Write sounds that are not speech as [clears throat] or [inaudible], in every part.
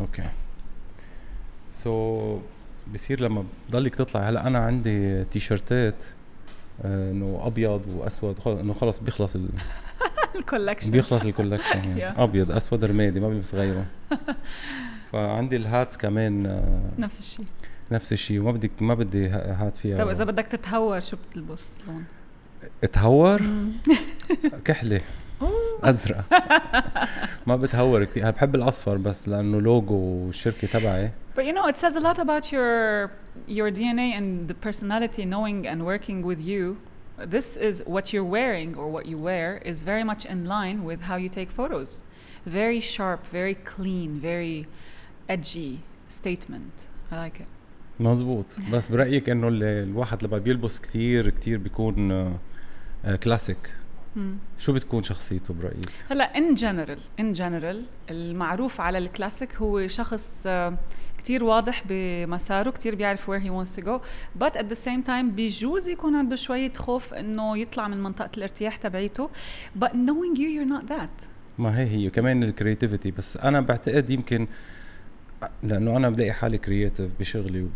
okay. so so, بصير لما بضلك تطلع. هلأ أنا عندي تيشرتات آه، إنه أبيض وأسود. إنه خلص بيخلص ال... [laughs] ال collection. بيخلص ال collection يعني. أبيض أسود رمادي ما بلبس غيره [laughs] فعندي ال hats كمان آه، نفس الشيء. نفس الشيء. وما بدك ما بدي هات فيها. طيب إذا بدك تتهور شو بتلبس؟ لون؟ اتهور؟ كحلة. [laughs] ازرق ما بتهور كثير بحب الاصفر بس لأنه لوجو الشركة تبعي But you know it says a lot about your your DNA and the personality knowing and working with you this is what you're wearing or what you wear is very much in line with how you take photos very sharp very clean very edgy statement I like it مزبوط بس برايك انه الواحد لما بيلبس كثير كثير بيكون كلاسيك شو بتكون شخصيته برأيك؟ هلا in general in general المعروف على الكلاسيك هو شخص آه، كتير واضح بمساره كتير بيعرف where he wants to go but at the same time بيجوز يكون عنده شوية خوف إنه يطلع من منطقة الارتياح تبعيته but knowing you you're not that ما هي هي كمان ال creativity بس أنا بعتقد يمكن لأنه أنا بلاقي حالي creative بشغلي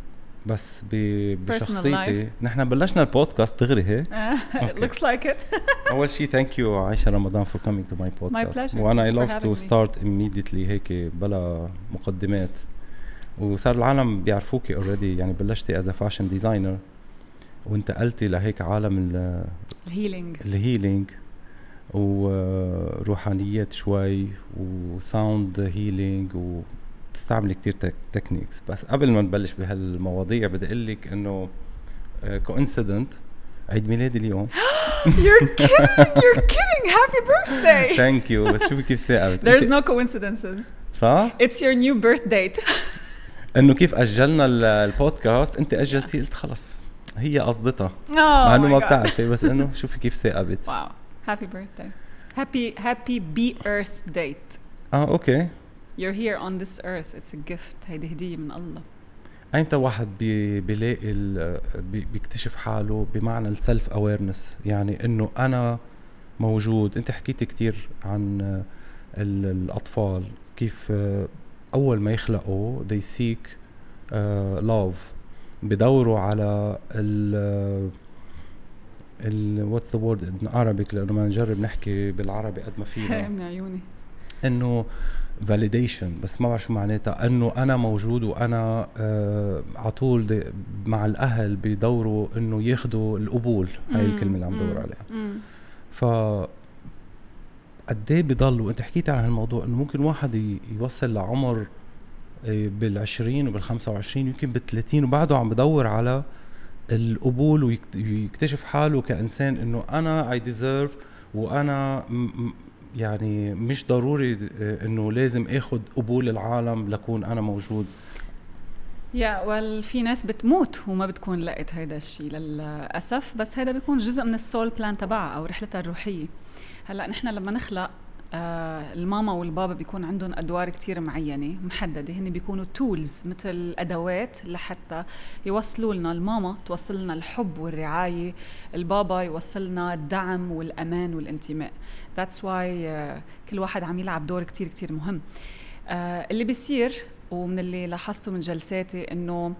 بس بشخصيتي. نحن بلشنا البودكاست دغري هيك. [laughs] Looks like it. [laughs] أول شيء thank you عايشة رمضان for coming to my podcast وأنا I love to start immediately هيك بلا مقدمات. وصار العالم بيعرفوكي already يعني بلشتي as fashion designer وانتقلتي لهيك عالم ال healing ال healing وروحانيات شوي و sound healing و بتستعملي كتير techniques بس قبل ما نبلش بهالمواضيع بدي أقول لك إنه coincident آه، عيد ميلادي اليوم. [gasps] You're kidding! You're kidding! Happy birthday! [laughs] ثانك يو بس شوفي كيف ثاقبت there's no coincidences. صح؟ It's your new birth date. [laughs] إنه كيف أجلنا البودكاست؟ انت أجلتي قلت خلص. هي قصدتها. Oh مع إنه ما بتعرفي بس إنه [laughs] شوفي كيف ثاقبت wow happy birthday. Happy happy be earth date. آه أوكي. You're here on this earth. It's a gift. هيدي هدية من الله. ايمتى واحد بي بيلاقي بي بيكتشف حاله بمعنى ال self awareness يعني إنه أنا موجود. أنت حكيتي كثير عن الأطفال. كيف أول ما يخلقوا they seek uh, love. بدوروا على ال ال what's the word in Arabic لأنه ما نجرب نحكي بالعربي قد ما فينا. [laughs] من عيوني. إنه validation بس ما بعرف شو معناتها. إنه أنا موجود وأنا آه على طول مع الأهل بيدوروا إنه ياخذوا القبول. هاي الكلمة اللي عم بدور عليها. ف قد إيه بضل وأنت حكيت عن هالموضوع إنه ممكن واحد يوصل لعمر آه، بال20 وبال25 يمكن بال30 وبعده عم بدور على القبول ويكتشف حاله كإنسان إنه أنا I deserve وأنا يعني مش ضروري آه، إنه لازم اخذ قبول العالم لكون أنا موجود. يا وال في ناس بتموت وما بتكون لقت هيدا الشيء للأسف بس هيدا بيكون جزء من ال soul plan تبعها أو رحلتها الروحية. هلأ نحن لما نخلق آه الماما والبابا بيكون عندهم أدوار كتير معينة محددة هن بيكونوا tools مثل ادوات لحتى يوصلوا لنا الماما توصل لنا الحب والرعاية البابا يوصل لنا الدعم والأمان والانتماء. that's why uh, كل واحد عم يلعب دور كتير كتير مهم. uh, اللي بيصير ومن اللي لاحظته من جلساتي إنه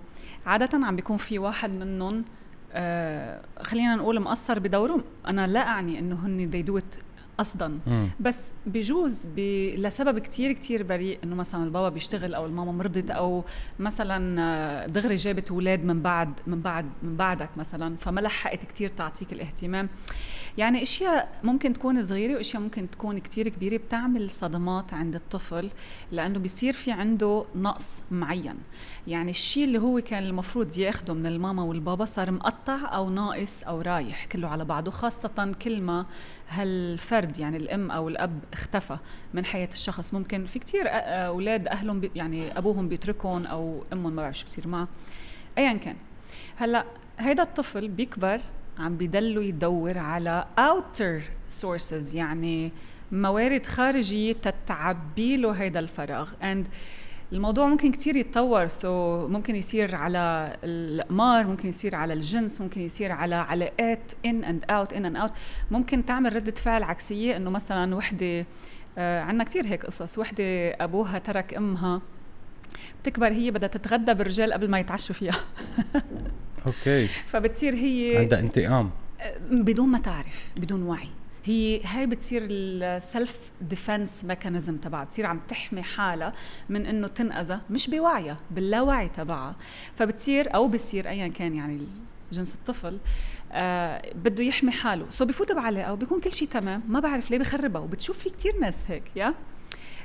عادة عم بيكون في واحد منهم آه خلينا نقول مقصر بدوره أنا لا أعني إنه هن they do it قصدا بس بجوز ب... لسبب كتير كتير بريء إنه مثلا البابا بيشتغل أو الماما مرضت أو مثلا آه، دغري جابت أولاد من بعد من بعد من بعدك مثلا فما لحقت كتير تعطيك الاهتمام. يعني إشياء ممكن تكون صغيرة وإشياء ممكن تكون كتير كبيرة. بتعمل صدمات عند الطفل لأنه بيصير في عنده نقص معين. يعني الشيء اللي هو كان المفروض ياخده من الماما والبابا صار مقطع أو ناقص أو رايح كله على بعضه خاصة كل ما هالفرد يعني الأم أو الأب اختفى من حياة الشخص. ممكن في كتير أولاد أهلهم يعني أبوهم بيتركهم أو أمهم ما بعرف شو بصير معه. ايا كان. هلأ هيدا الطفل بيكبر عم بيدلوا يدور على outer sources يعني موارد خارجية تتعبي له هيدا الفراغ. and الموضوع ممكن كتير يتطور. so so ممكن يصير على القمار ممكن يصير على الجنس ممكن يصير على علاقات in and out in and out ممكن تعمل ردة فعل عكسية إنه مثلا وحدة آه عندنا كتير هيك قصص. وحدة أبوها ترك أمها. بتكبر هي بدها تتغدى بالرجال قبل ما يتعشوا فيها. أوكي [laughs] فبتصير هي عندها انتقام. بدون ما تعرف بدون وعي. هي هاي بتصير ال self defense mechanism تبعها بتصير عم تحمي حالها من إنه تنأذى مش بوعيها باللاوعي تبعها. فبتصير أو بصير ايا كان يعني جنس الطفل آه بده يحمي حاله. so so بعلاقه وبيكون كل شيء تمام ما بعرف ليه بخربها. وبتشوف في كتير ناس هيك yeah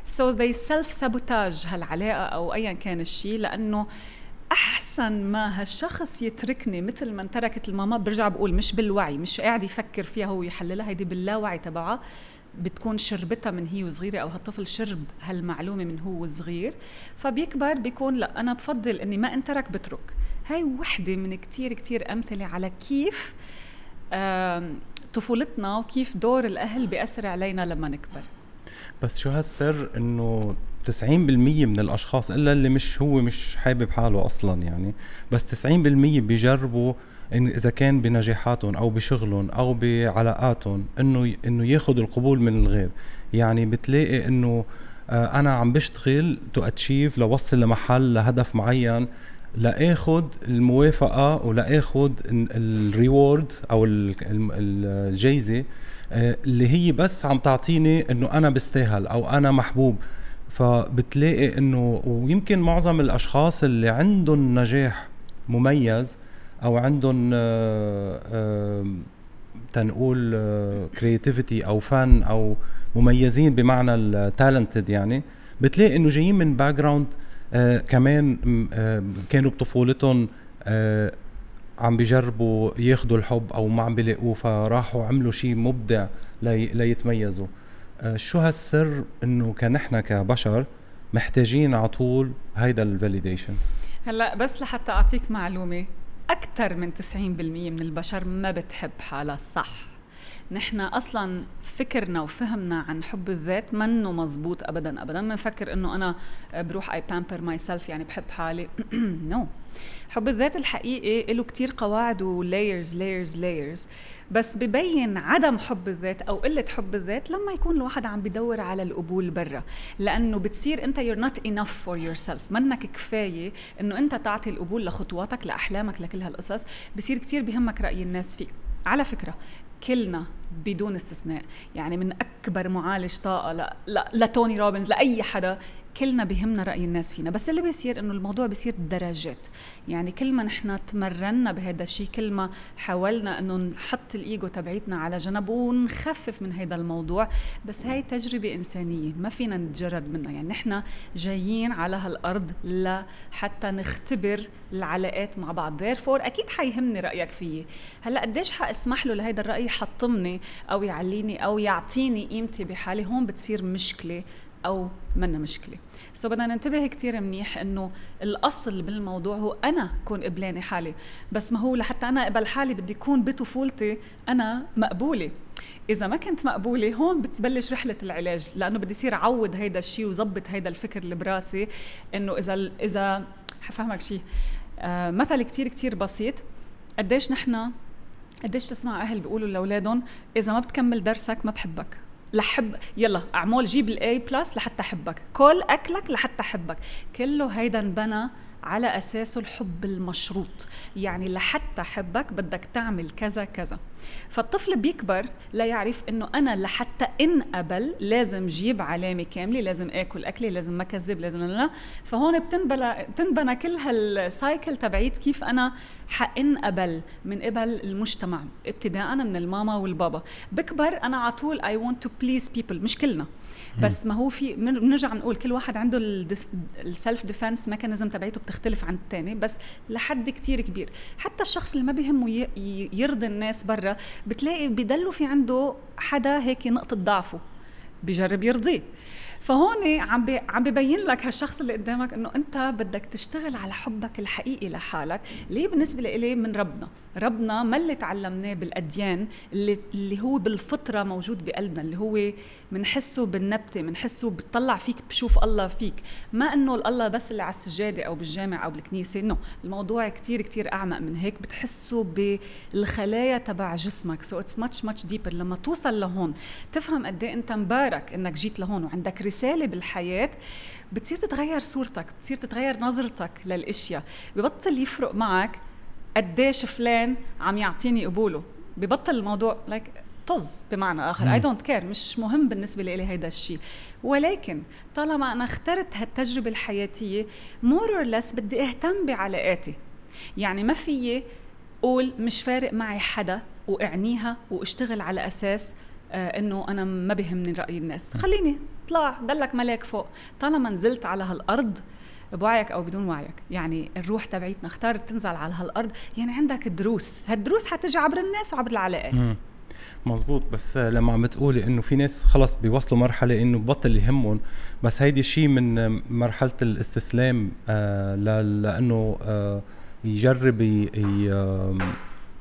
so they self sabotage هالعلاقه أو ايا كان الشيء لأنه أحسن ما هالشخص يتركني مثل ما تركت الماما برجع بقول مش بالوعي مش قاعد يفكر فيها هو يحللها هيدي باللاوعي تبعها بتكون شربتها من هي وصغيرة أو هالطفل شرب هالمعلومة من هو صغير فبيكبر بيكون لا أنا بفضل إني ما انترك بترك. هاي وحدة من كتير كتير أمثلة على كيف طفولتنا وكيف دور الأهل بيأثر علينا لما نكبر. بس شو هالسر إنه 90% من الأشخاص إلا اللي مش هو مش حابب حاله أصلا يعني. بس 90% بيجربوا إن إذا كان بنجاحاتهم أو بشغلهم أو بعلاقاتهم إنه إنه ياخذ القبول من الغير. يعني بتلاقي إنه آه، أنا عم بشتغل تو اتشيف لوصل لمحل لهدف معين لآخذ الموافقة ولآخذ ال reward أو الجايزة اللي هي بس عم تعطيني إنه أنا بستاهل أو أنا محبوب. فبتلاقي إنه ويمكن معظم الأشخاص اللي عندهم نجاح مميز أو عندهم آه، آه، تنقول creativity أو فن أو مميزين بمعنى ال talented يعني بتلاقي إنه جايين من background كمان كانوا بطفولتهم عم بيجربوا ياخذوا الحب أو ما عم بيلاقوه فراحوا عملوا شيء مبدع لي ليتميزوا. آه، شو هالسر إنه كنحن كبشر محتاجين على طول هيدا ال validation هلأ بس لحتى أعطيك معلومة أكثر من 90% من البشر ما بتحب حالها صح. نحن أصلا فكرنا وفهمنا عن حب الذات منه مزبوط ابدا ابدا. بنفكر إنه أنا بروح I pamper myself يعني بحب حالي. no, [clears throat] no. حب الذات الحقيقي له كتير قواعد و layers layers layers بس ببين عدم حب الذات أو قلة حب الذات لما يكون الواحد عم بدور على القبول برا. لأنه بتصير أنت you're not enough for yourself. منك كفاية إنه أنت تعطي القبول لخطواتك لأحلامك لكل هالقصص. بصير كتير بهمك رأي الناس فيك. على فكرة كلنا بدون استثناء. يعني من أكبر معالج طاقة ل... ل... لتوني روبنز لأي حدا كلنا بهمنا رأي الناس فينا بس اللي بيصير إنه الموضوع بيصير درجات يعني كل ما نحن تمرنا بهذا الشيء كل ما حاولنا إنه نحط الإيجو تبعيتنا على جنب ونخفف من هذا الموضوع بس هاي تجربة إنسانية ما فينا نتجرد منها. يعني نحن جايين على هالأرض لحتى نختبر العلاقات مع بعض. therefore أكيد حيهمني رأيك فيي. هلأ قديش حأسمح له لهيدا الرأي يحطمني أو يعليني أو يعطيني قيمتي بحالي؟ هون بتصير مشكلة أو منا مشكلة. سو بدنا ننتبه كثير منيح إنه الأصل بالموضوع هو أنا كون قبلانه حالي. بس ما هو لحتى أنا اقبل حالي بدي اكون بطفولتي أنا مقبولة. إذا ما كنت مقبولة هون بتبلش رحلة العلاج لأنه بدي يصير عود هيدا الشيء وظبط هيدا الفكر اللي براسي إنه إذا إذا حفهمك شيء آه مثل كتير كتير بسيط. قديش نحن قديش بتسمع أهل بيقولوا لأولادهم إذا ما بتكمل درسك ما بحبك. ل حب يلا أعمل جيب ال A plus لحتى أحبك. كل أكلك لحتى أحبك. كله هيدا انبنى على أساسه الحب المشروط. يعني لحتى أحبك بدك تعمل كذا كذا. فالطفل بيكبر لا يعرف إنه أنا لحتى انقبل لازم جيب علامة كاملة لازم آكل اكلي لازم ما كذب لازم لا فهون بتنبنى بتنبنى كل هال cycle تبعيت كيف أنا حانقبل من قبل المجتمع ابتداء من الماما والبابا. بكبر أنا على طول I want to please people مش كلنا. بس ما هو في بنرجع نقول كل واحد عنده ال self defense mechanism تبعيته بتختلف عن الثاني بس لحد كتير كبير. حتى الشخص اللي ما بيهمه يرضي الناس برا بتلاقي بضلوا في عنده حدا هيك نقطة ضعفه بجرب يرضيه. فهون عم بي عم ببين لك هالشخص اللي قدامك إنه أنت بدك تشتغل على حبك الحقيقي لحالك. ليه بالنسبة لإلي من ربنا؟ ربنا ما اللي تعلمناه بالأديان اللي اللي هو بالفطرة موجود بقلبنا اللي هو بنحسه بالنبتة بنحسه بتطلع فيك بشوف الله فيك. ما إنه الله بس اللي على السجادة أو بالجامع أو بالكنيسة no الموضوع كتير كتير أعمق من هيك. بتحسه بالخلايا تبع جسمك. so it's much much deeper لما توصل لهون تفهم قد إيه أنت مبارك إنك جيت لهون وعندك رسالة بالحياة بتصير تتغير صورتك بتصير تتغير نظرتك للأشياء. ببطل يفرق معك قديش فلان عم يعطيني قبوله. ببطل الموضوع like, like طز بمعنى آخر. I don't care مش مهم بالنسبة لي هيدا الشيء. ولكن طالما أنا اخترت هالتجربة الحياتية more or less بدي أهتم بعلاقاتي. يعني ما فيي قول مش فارق معي حدا وأعنيها وأشتغل على أساس إنه أنا ما بهمني رأي الناس. خليني اطلع ضلك ملاك فوق. طالما نزلت على هالأرض بوعيك أو بدون وعيك. يعني الروح تبعيتنا اختارت تنزل على هالأرض. يعني عندك دروس. هالدروس حتجي عبر الناس وعبر العلاقات. مزبوط بس لما عم تقولي إنه في ناس خلص بيوصلوا مرحلة إنه بطل يهمهم بس هيدي شيء من مرحلة الاستسلام آه لأنه آه يجرب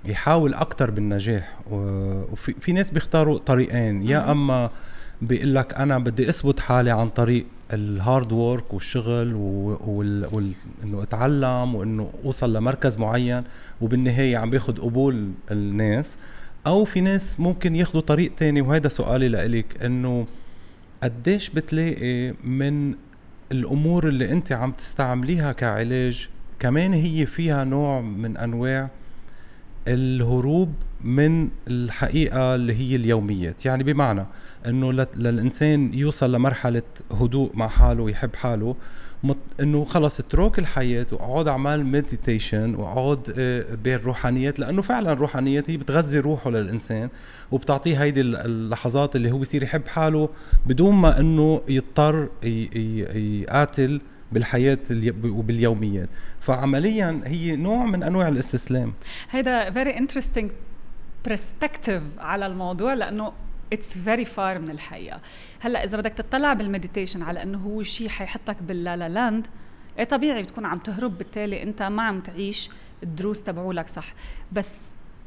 يحاول أكثر بالنجاح. وفي في ناس بيختاروا طريقين. يا أما بيقول لك أنا بدي أثبت حالي عن طريق ال hard work والشغل وانه أتعلم وإنه أوصل لمركز معين وبالنهاية عم باخذ قبول الناس. أو في ناس ممكن ياخذوا طريق تاني وهذا سؤالي لإلك إنه قديش بتلاقي من الأمور اللي أنت عم تستعمليها كعلاج كمان هي فيها نوع من أنواع الهروب من الحقيقة اللي هي اليوميات يعني بمعنى إنه للإنسان يوصل لمرحلة هدوء مع حاله ويحب حاله. إنه خلص اترك الحياة وأقعد أعمل مديتيشن وأقعد آه، بالروحانيات لأنه فعلا الروحانيات هي بتغذي روحه للإنسان وبتعطيه هيدي اللحظات اللي هو بصير يحب حاله بدون ما إنه يضطر يقاتل بالحياة وباليوميات. فعمليا هي نوع من أنواع الاستسلام. هذا very interesting perspective على الموضوع لأنه it's very far من الحقيقة. هلأ إذا بدك تطلع بال meditation على إنه هو شيء حيحطك بال la la land إيه طبيعي بتكون عم تهرب بالتالي أنت ما عم تعيش الدروس تبعولك صح. بس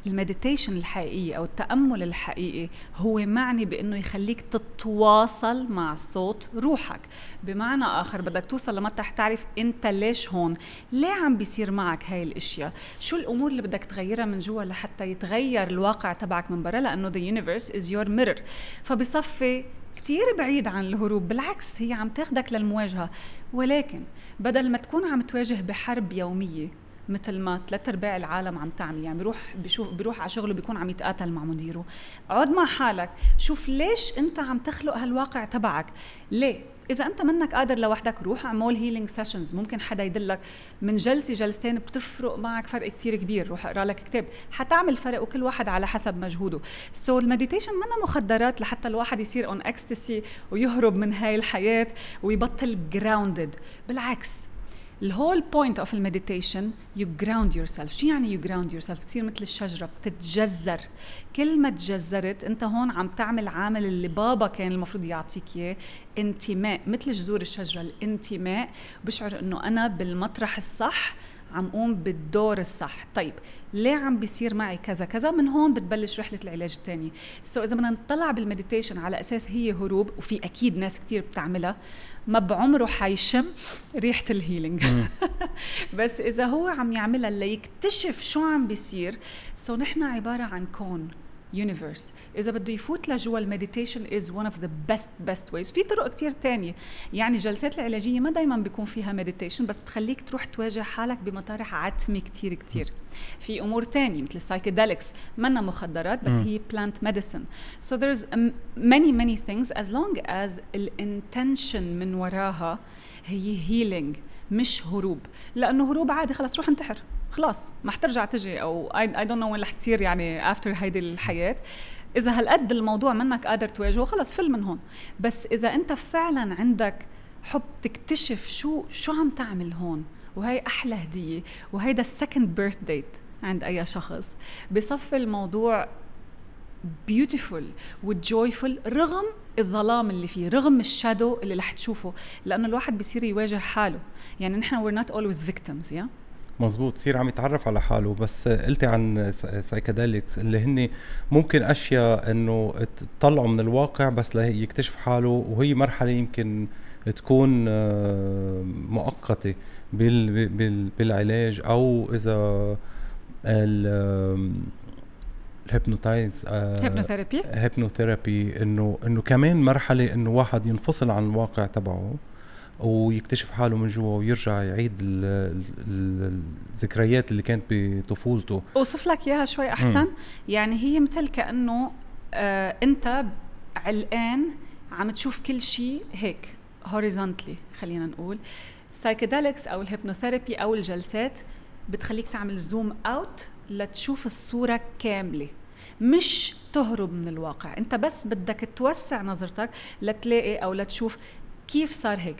ال meditation الحقيقي أو التأمل الحقيقي هو معني بإنه يخليك تتواصل مع صوت روحك. بمعنى آخر بدك توصل لمطرح تعرف أنت ليش هون ليه عم بيصير معك هاي الأشياء؟ شو الأمور اللي بدك تغيرها من جوا لحتى يتغير الواقع تبعك من برا؟ لأنه the universe is your mirror. فبصفي كتير بعيد عن الهروب بالعكس هي عم تاخدك للمواجهة. ولكن بدل ما تكون عم تواجه بحرب يومية مثل ما ثلاث أرباع العالم عم تعمل. يعني بيروح بشوف بيروح على شغله بيكون عم يتقاتل مع مديره. اقعد مع حالك. شوف ليش أنت عم تخلق هالواقع تبعك. ليه؟ إذا أنت منك قادر لوحدك روح اعمل healing sessions ممكن حدا يدلك. من جلسة جلستين بتفرق معك فرق كتير كبير. روح اقرأ لك كتاب. حتعمل فرق وكل واحد على حسب مجهوده. so ال meditation منا مخدرات لحتى الواحد يصير on ecstasy ويهرب من هاي الحياة ويبطل grounded بالعكس ال whole point of ال meditation you ground yourself شو يعني you ground yourself بتصير مثل الشجرة بتتجذر كل ما تجذرت أنت هون عم تعمل عامل اللي بابا كان المفروض يعطيك إياه انتماء. مثل جذور الشجرة الانتماء. بشعر إنه أنا بالمطرح الصح عم قوم بالدور الصح. طيب ليه عم بيصير معي كذا كذا؟ من هون بتبلش رحلة العلاج الثاني so إذا بدنا نطلع بال meditation على أساس هي هروب وفي أكيد ناس كثير بتعملها ما بعمره حيشم ريحة ال healing [laughs] بس إذا هو عم يعملها ليكتشف شو عم بيصير so نحن عبارة عن كون. universe إذا بده يفوت لجوا ال meditation is one of the best best ways في طرق كتير تانية. يعني الجلسات العلاجية ما دائما بيكون فيها meditation بس بتخليك تروح تواجه حالك بمطارح عتمة كتير كتير. في أمور تانية مثل ال psychedelics منا مخدرات بس هي plant medicine so there's many many things as long as ال intention من وراها هي healing مش هروب. لأنه هروب عادي خلص روح انتحر. خلاص ما حترجع تجي أو I don't know وين رح تصير يعني after هيدي الحياة. إذا هالقد الموضوع منك قادر تواجهه خلص فل من هون. بس إذا أنت فعلا عندك حب تكتشف شو شو عم تعمل هون؟ وهي أحلى هدية وهيدا ال second birth date عند أي شخص. بصفي الموضوع beautiful و joyful رغم الظلام اللي فيه رغم ال shadow اللي رح تشوفه. لأنه الواحد بيصير يواجه حاله. يعني نحن we're not always victims yeah مزبوط يصير عم يتعرف على حاله. بس قلتي عن psychedelics اللي هن ممكن أشياء إنه تطلعه من الواقع بس ليكتشف حاله وهي مرحلة يمكن تكون آه، مؤقتة بالعلاج أو إذا ال hypnotize hypnotherapy hypnotherapy إنه إنه كمان مرحلة إنه واحد ينفصل عن الواقع تبعه. ويكتشف حاله من جوا ويرجع يعيد ال ال الذكريات اللي كانت بطفولته. أوصف لك إياها شوي أحسن. م. يعني هي مثل كأنه آه أنت علقان عم تشوف كل شيء هيك horizontally خلينا نقول. psychedelics أو ال hypnotherapy أو الجلسات بتخليك تعمل zoom out لتشوف الصورة كاملة. مش تهرب من الواقع. أنت بس بدك توسع نظرتك لتلاقي أو لتشوف كيف صار هيك.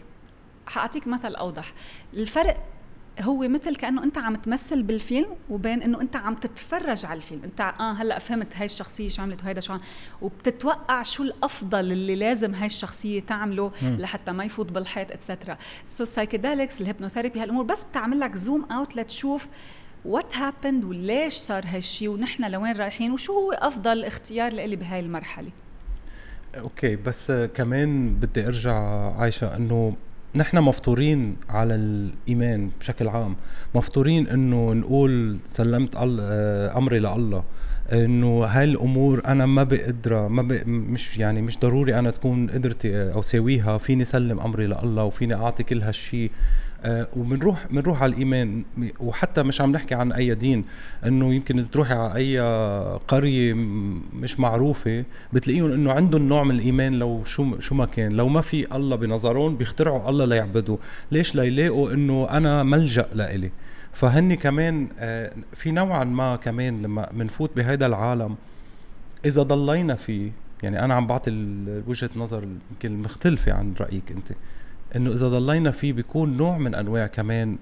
حاعطيك مثل أوضح. الفرق هو مثل كأنه أنت عم تمثل بالفيلم وبين إنه أنت عم تتفرج على الفيلم. أنت آه هلأ فهمت هاي الشخصية شو عملت وهيدا شو وبتتوقع شو الأفضل اللي لازم هاي الشخصية تعمله م. لحتى ما يفوت بالحيط et cetera so psychedelics ال hypnotherapy هالأمور بس بتعمل لك zoom out لتشوف what happened وليش صار هالشيء ونحن لوين رايحين وشو هو أفضل اختيار لإلي بهاي المرحلة. okay بس كمان بدي أرجع عايشة إنه نحن مفطورين على الإيمان بشكل عام. مفطورين إنه نقول سلمت آه، أمري لله. إنه هاي الأمور أنا ما بقدرها ما بق مش يعني مش ضروري أنا تكون قدرتي آه، أو ساويها. فيني سلم أمري لله وفيني أعطي كل هالشيء وبنروح بنروح على الإيمان. وحتى مش عم نحكي عن أي دين. إنه يمكن تروحي على أي قرية مش معروفة بتلاقيهم إنه عندهم نوع من الإيمان لو شو شو ما كان. لو ما في الله بنظرهم بيخترعوا الله ليعبدوا. ليش؟ ليلاقوا إنه أنا ملجأ لإلي. فهن كمان آه، في نوعا ما كمان لما بنفوت بهذا العالم إذا ضلينا فيه يعني أنا عم بعطي وجهة نظر يمكن مختلفة عن رأيك أنت. إنه إذا ضلينا فيه بيكون نوع من أنواع كمان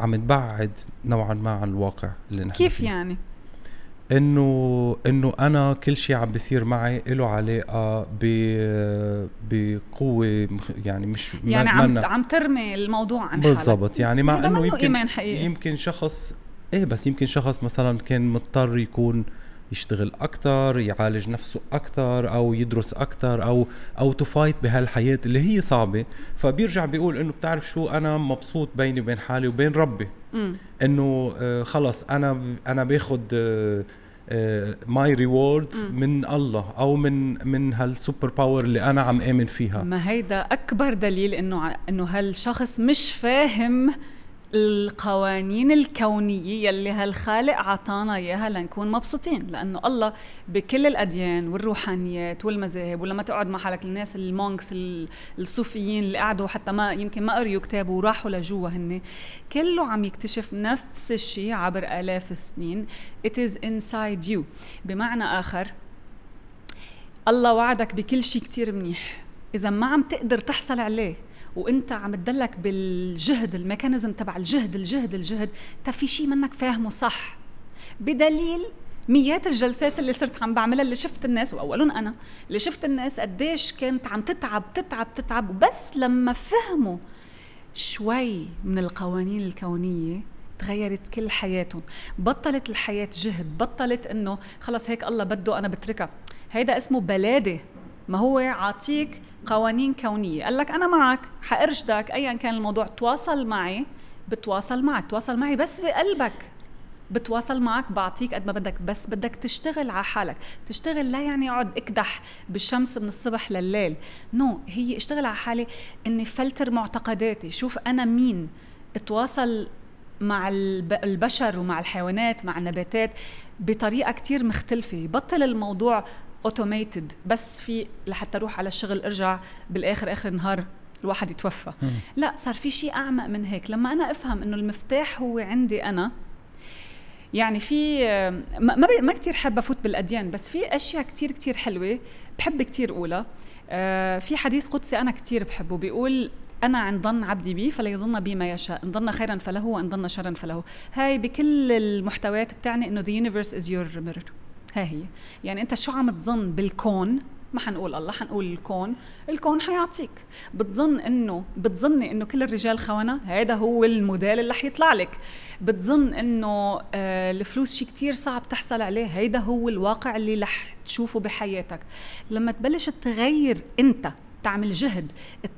عم نبعد نوعا ما عن الواقع اللي نحن كيف فيه. يعني؟ انه إنه أنا كل شيء عم بيصير معي له علاقة ب بقوة يعني مش يعني عم عم ترمي الموضوع عن بالضبط يعني مع إنه يمكن إيمان حقيقي. يمكن شخص إيه بس يمكن شخص مثلا كان مضطر يكون يشتغل أكثر يعالج نفسه أكثر أو يدرس أكثر أو أو t fight بهالحياة اللي هي صعبة. فبيرجع بيقول إنه بتعرف شو أنا مبسوط بيني وبين حالي وبين ربي. إنه آه خلص أنا أنا باخذ my reward من الله أو من من هال super power اللي أنا عم آمن فيها. ما هيدا أكبر دليل إنه إنه هالشخص مش فاهم القوانين الكونية يلي هالخالق عطانا إياها لنكون مبسوطين لأنه الله بكل الأديان والروحانيات والمذاهب ولما تقعد مع حالك الناس المونكس الصوفيين اللي قعدوا حتى ما يمكن ما قريوا كتاب وراحوا لجوا هن كله عم يكتشف نفس الشيء عبر آلاف السنين. It is inside you. بمعنى آخر الله وعدك بكل شيء كتير منيح. إذا ما عم تقدر تحصل عليه وانت عم تدلك بالجهد الميكانيزم تبع الجهد الجهد الجهد انت في شيء منك فاهمه صح. بدليل ميات الجلسات اللي صرت عم بعملها اللي شفت الناس وأولهم أنا اللي شفت الناس قديش كانت عم تتعب تتعب تتعب وبس لما فهموا شوي من القوانين الكونية تغيرت كل حياتهم. بطلت الحياة جهد بطلت إنه خلص هيك الله بده أنا بتركها. هيدا اسمه بلادة. ما هو عاطيك قوانين كونية. قال لك أنا معك حأرشدك ايا كان الموضوع تواصل معي بتواصل معك تواصل معي بس بقلبك. بتواصل معك بعطيك قد ما بدك بس بدك تشتغل على حالك. تشتغل لا يعني أقعد اكدح بالشمس من الصبح لليل. نو no. هي اشتغل على حالي إني فلتر معتقداتي. شوف أنا مين. اتواصل مع البشر ومع الحيوانات مع النباتات بطريقة كتير مختلفة. يبطل الموضوع automated بس في لحتى أروح على الشغل أرجع بالآخر آخر النهار الواحد يتوفى. مم. لا صار في شيء أعمق من هيك. لما أنا أفهم إنه المفتاح هو عندي أنا يعني في ما ما كثير حابة أفوت بالأديان بس في أشياء كثير كثير حلوة بحب كثير أقولها. آه، في حديث قدسي أنا كثير بحبه بيقول أنا عند ظن عبدي بي فليظن بي ما يشاء إن ظن خيرا فله وإن ظن شرا فله. هاي بكل المحتويات بتعني إنه the universe is your mirror. ها هي. يعني أنت شو عم تظن بالكون؟ ما حنقول الله حنقول الكون. الكون حيعطيك. بتظن انه بتظني إنه كل الرجال خونة؟ هذا هو الموديل اللي حيطلع لك. بتظن إنه آه الفلوس شيء كتير صعب تحصل عليه؟ هيدا هو الواقع اللي رح تشوفه بحياتك. لما تبلش تغير أنت تعمل جهد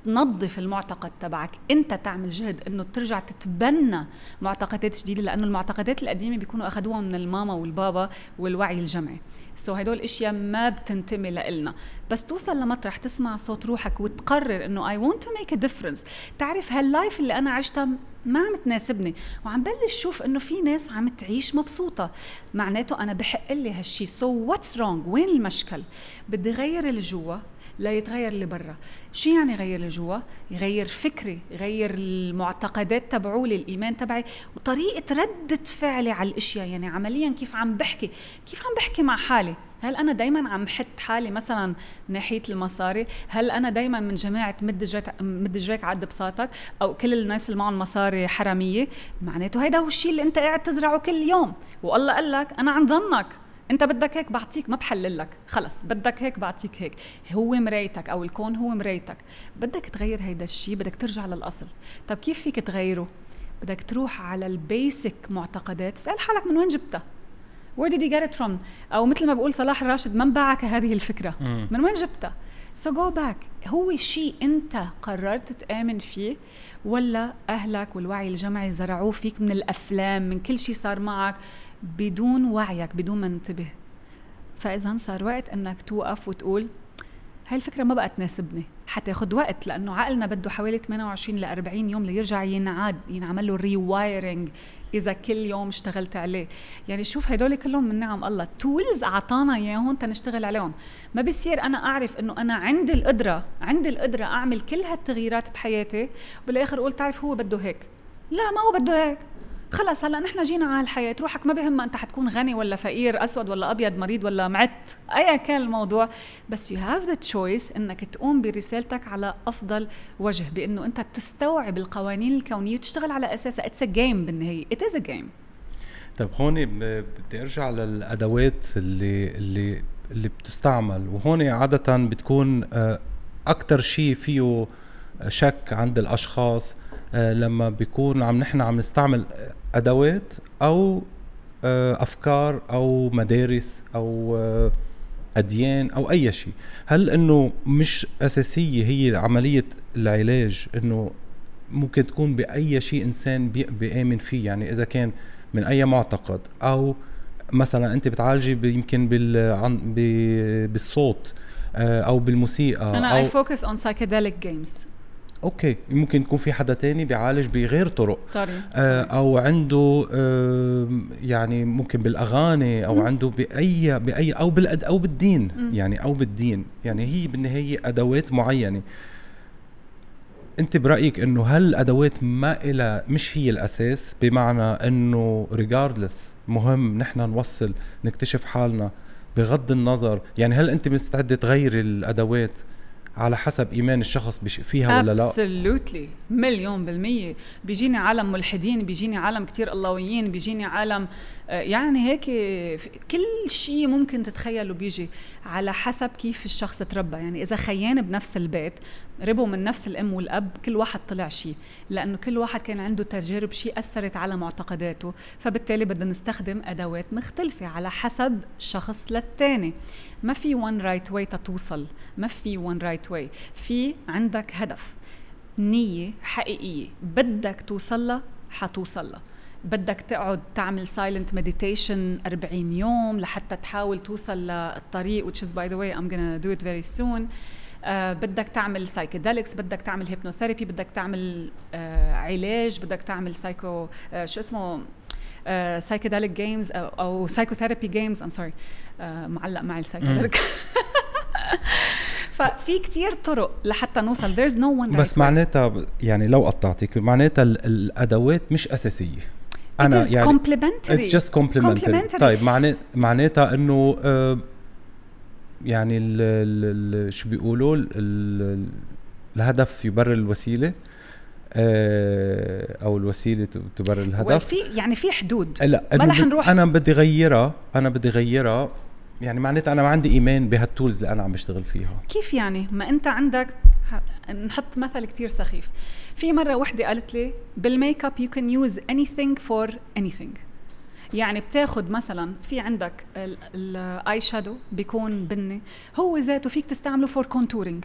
تنظف المعتقد تبعك. انت تعمل جهد انه ترجع تتبنى معتقدات جديدة لأنه المعتقدات القديمة بيكونوا اخذوها من الماما والبابا والوعي الجمعي. so so هدول الاشياء ما بتنتمي لإلنا. بس توصل لمطرح تسمع صوت روحك وتقرر إنه I want to make a difference تعرف هال life اللي أنا عشتها ما عم تناسبني. وعم بلش شوف إنه في ناس عم تعيش مبسوطة. معناته أنا بحق لي هالشيء so what's wrong وين المشكل؟ بدي غير اللي جوا لا يتغير اللي برا شو يعني يغير اللي جوا يغير فكري يغير المعتقدات تبعولي الايمان تبعي. وطريقة ردة فعلي على الأشياء يعني عمليا كيف عم بحكي؟ كيف عم بحكي مع حالي؟ هل أنا دائما عم حط حالي مثلا ناحية المصاري؟ هل أنا دائما من جماعة مد اجريك مد اجريك قد بساطك؟ أو كل الناس اللي معهم مصاري حرامية؟ معناته هيدا هو الشيء اللي أنت قاعد تزرعه كل يوم. والله قال لك أنا عند ظنك. انت بدك هيك بعطيك ما بحلل لك. خلص بدك هيك بعطيك هيك. هو مرايتك أو الكون هو مرايتك. بدك تغير هيدا الشيء بدك ترجع للأصل. طب كيف فيك تغيره؟ بدك تروح على ال basic معتقدات. تسال حالك من وين جبتها. Where did you get it from أو مثل ما بقول صلاح الراشد من باعك هذه الفكرة. من وين جبتها؟ so go back هو شيء انت قررت تآمن فيه. ولا أهلك والوعي الجمعي زرعوه فيك من الأفلام من كل شيء صار معك بدون وعيك بدون ما انتبه فإذا صار وقت إنك توقف وتقول هاي الفكرة ما بقى تناسبني. حتاخد وقت لأنه عقلنا بده حوالي 28 ل 40 يوم ليرجع ينعاد ينعمل له rewiring إذا كل يوم اشتغلت عليه. يعني شوف هدول كلهم من نعم الله. tools أعطانا إياهم تنشتغل عليهم. ما بصير أنا أعرف إنه أنا عندي القدرة عندي القدرة أعمل كل هالتغييرات بحياتي وبالآخر أقول تعرف هو بده هيك. لا ما هو بده هيك. خلص هلا نحن جينا على الحياة. روحك ما بهمها أنت حتكون غني ولا فقير أسود ولا أبيض مريض ولا مت ايا كان الموضوع. بس you have the choice إنك تقوم برسالتك على أفضل وجه بإنه أنت تستوعب القوانين الكونية وتشتغل على أساسها. it's a game بالنهاية. it is a game طيب هون بدي أرجع للأدوات اللي اللي اللي بتستعمل. وهون عادة بتكون أكثر شيء فيه شك عند الأشخاص آه، لما بيكون عم نحن عم نستعمل أدوات أو آه، أفكار أو مدارس أو آه، أديان أو أي شيء. هل إنه مش أساسية هي عملية العلاج إنه ممكن تكون بأي شيء إنسان بي- بيآمن فيه؟ يعني إذا كان من أي معتقد أو مثلا أنت بتعالجي يمكن بالصوت آه، أو بالموسيقى أنا اي فوكس اون سايكيديليك جيمز okay ممكن يكون في حدا تاني بيعالج بغير طرق. طري آه، أو عنده آه، يعني ممكن بالأغاني أو مم. عنده بأي بأي أو بالأد أو بالدين. مم. يعني أو بالدين. يعني هي بالنهاية أدوات معينة. أنت برأيك إنه هل الأدوات ما إلها مش هي الأساس؟ بمعنى إنه regardless مهم نحن نوصل نكتشف حالنا بغض النظر. يعني هل أنت مستعدة تغيري الأدوات؟ على حسب إيمان الشخص فيها ولا لا. ابسولوتلي مليون بالمية. بيجيني عالم ملحدين بيجيني عالم كتير اللهويين بيجيني عالم آه، يعني هيك كل شيء ممكن تتخيله بيجي على حسب كيف الشخص تربى. يعني إذا خيان بنفس البيت ربوا من نفس الأم والأب كل واحد طلع شيء لأنه كل واحد كان عنده تجارب شيء أثرت على معتقداته. فبالتالي بدنا نستخدم أدوات مختلفة على حسب شخص للتاني. ما في one right way تتوصل ما في one right way. في عندك هدف. نية حقيقية. بدك توصل حتوصل لها بدك تقعد تعمل silent meditation 40 يوم لحتى تحاول توصل للطريق which is by the way I'm gonna do it very soon. آه بدك تعمل psychedelics بدك تعمل hypnotherapy بدك تعمل آه علاج بدك تعمل سايكو آه شو اسمه psychedelic جيمز أو, أو psychotherapy جيمز ام sorry معلق معي ال psychedelic [laughs] ففي كتير طرق لحتى نوصل there's no one path right. معناتها يعني لو قطعتك معناتها ال- الأدوات مش أساسية It is يعني complementary It's just complementary. Complementary. طيب معناتها إنه آه يعني ال ال ال شو بيقولوا ال ال الهدف يبرر الوسيلة آه أو الوسيلة تبرر الهدف. في يعني في حدود. لا ما رح نروح- أنا بدي غيرها أنا بدي غيرها. يعني معناتها أنا ما عندي إيمان بهال tools اللي أنا عم بشتغل فيها. كيف يعني؟ ما أنت عندك نحط مثل كتير سخيف. في مرة وحدة قالت لي بال make up you can use anything for anything. يعني بتاخد مثلا في عندك ال eye shadow بيكون بني هو ذاته فيك تستعمله for contouring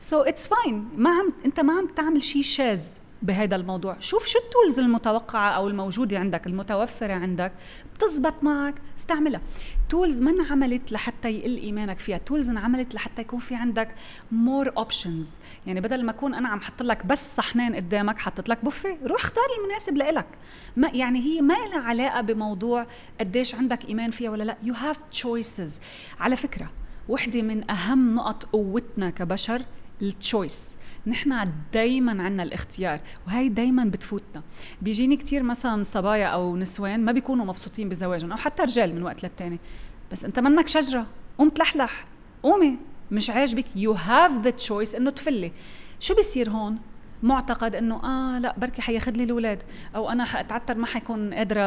so it's fine ما عم أنت ما عم تعمل شيء شاذ. بهذا الموضوع. شوف شو ال tools المتوقعة أو الموجودة عندك المتوفرة عندك بتزبط معك استعملها. tools ما انعملت لحتى يقل إيمانك فيها tools انعملت لحتى يكون في عندك more options يعني بدل ما أكون أنا عم حط لك بس صحنين قدامك حطت لك بوفيه روح اختار المناسب لإلك. ما يعني هي ما لها علاقة بموضوع قديش عندك إيمان فيها ولا لا. you have choices على فكرة وحدة من أهم نقط قوتنا كبشر ال choice نحن دايما عنا الاختيار وهي دايما بتفوتنا. بيجيني كتير مثلا صبايا أو نسوان ما بيكونوا مبسوطين بزواجهم أو حتى رجال من وقت للتاني. بس أنت منك شجرة قوم تلحلح. قومي مش عاجبك. you have the choice إنه تفلي. شو بيصير هون؟ معتقد إنه آه لا بركي حياخذ لي الأولاد. أو أنا حأتعتر ما حيكون قادرة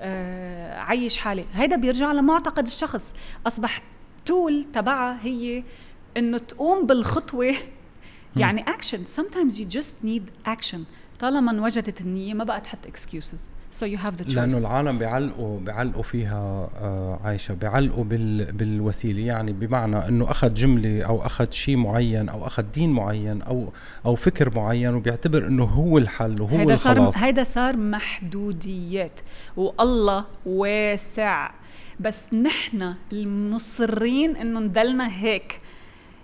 آه عيش حالي. هيدا بيرجع لمعتقد الشخص. اصبح تول تبعها هي إنه تقوم بالخطوة يعني اكشن sometimes you just need action. طالما انوجدت النيه ما بقى تحط excuses. So you have the choice. لأنه العالم بيعلقوا بيعلقوا فيها آه عايشة. بيعلقوا بال بالوسيلة. يعني بمعنى إنه أخذ جملة أو أخذ شيء معين أو أخذ دين معين أو أو فكر معين وبيعتبر إنه هو الحل وهو هيدا الخلاص. صار هيدا صار محدوديات. والله واسع. بس نحن المصرين إنه نضلنا هيك.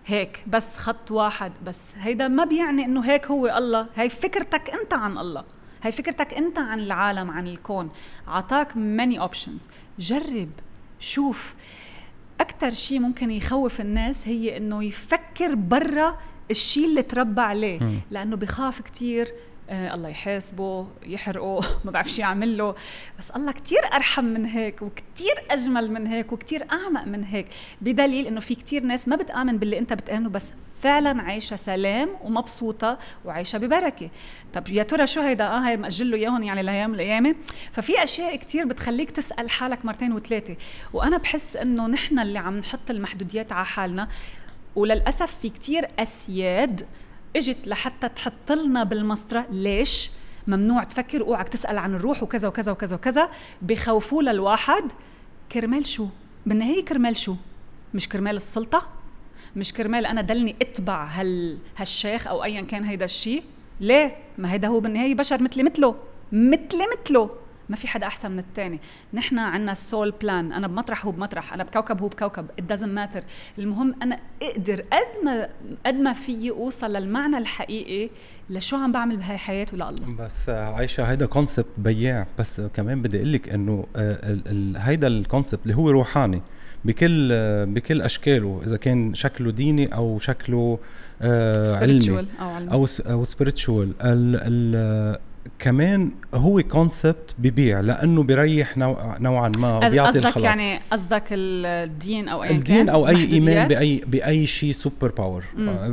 هيك بس خط واحد بس. هيدا ما بيعني إنه هيك هو الله. هي فكرتك أنت عن الله. هي فكرتك أنت عن العالم عن الكون. عطاك ماني اوبشنز جرب شوف. أكثر شيء ممكن يخوف الناس هي إنه يفكر برا الشيء اللي تربى عليه. لأنه بخاف كتير آه الله يحاسبه يحرقه [laughs] ما بعرف شو يعمل له بس الله كتير أرحم من هيك وكتير أجمل من هيك وكتير أعمق من هيك. بدليل إنه في كتير ناس ما بتآمن باللي أنت بتآمنه بس فعلا عايشة سلام ومبسوطة وعايشة ببركة. طب يا ترى شو هيدا؟ آه هي مأجل له إياهم يعني لايام القيامه ففي أشياء كتير بتخليك تسأل حالك مرتين وثلاثه وأنا بحس إنه نحن اللي عم نحط المحدوديات على حالنا. وللأسف في كتير أسياد اجت لحتى تحط لنا بالمسطرة. ليش؟ ممنوع تفكر اوعك تسأل عن الروح وكذا وكذا وكذا وكذا. بخوفوا للواحد. كرمال شو؟ بالنهاية كرمال شو؟ مش كرمال السلطة؟ مش كرمال أنا دلني أتبع هال هالشيخ أو ايا كان هيدا الشيء؟ ليه؟ ما هيدا هو بالنهاية بشر مثلي مثله. مثلي مثله. ما في حدا أحسن من الثاني نحن عنا ال soul plan أنا بمطرح هو بمطرح. أنا بكوكب هو بكوكب. It doesn't matter. المهم أنا أقدر قد ما قد ما فيي اوصل للمعنى الحقيقي لشو عم بعمل بهاي حياتي ولله بس عايشة هيدا concept بياع. بس كمان بدي أقول لك انه هيدا ال concept اللي هو روحاني. بكل بكل أشكاله. إذا كان شكله ديني أو شكله آه علمي أو علمي. أو أو spiritual كمان هو concept ببيع لأنه بيريح نوع نوعا ما بيعطي قصدك يعني قصدك الدين أو أي الدين أو أي إيمان باي بأي شيء super power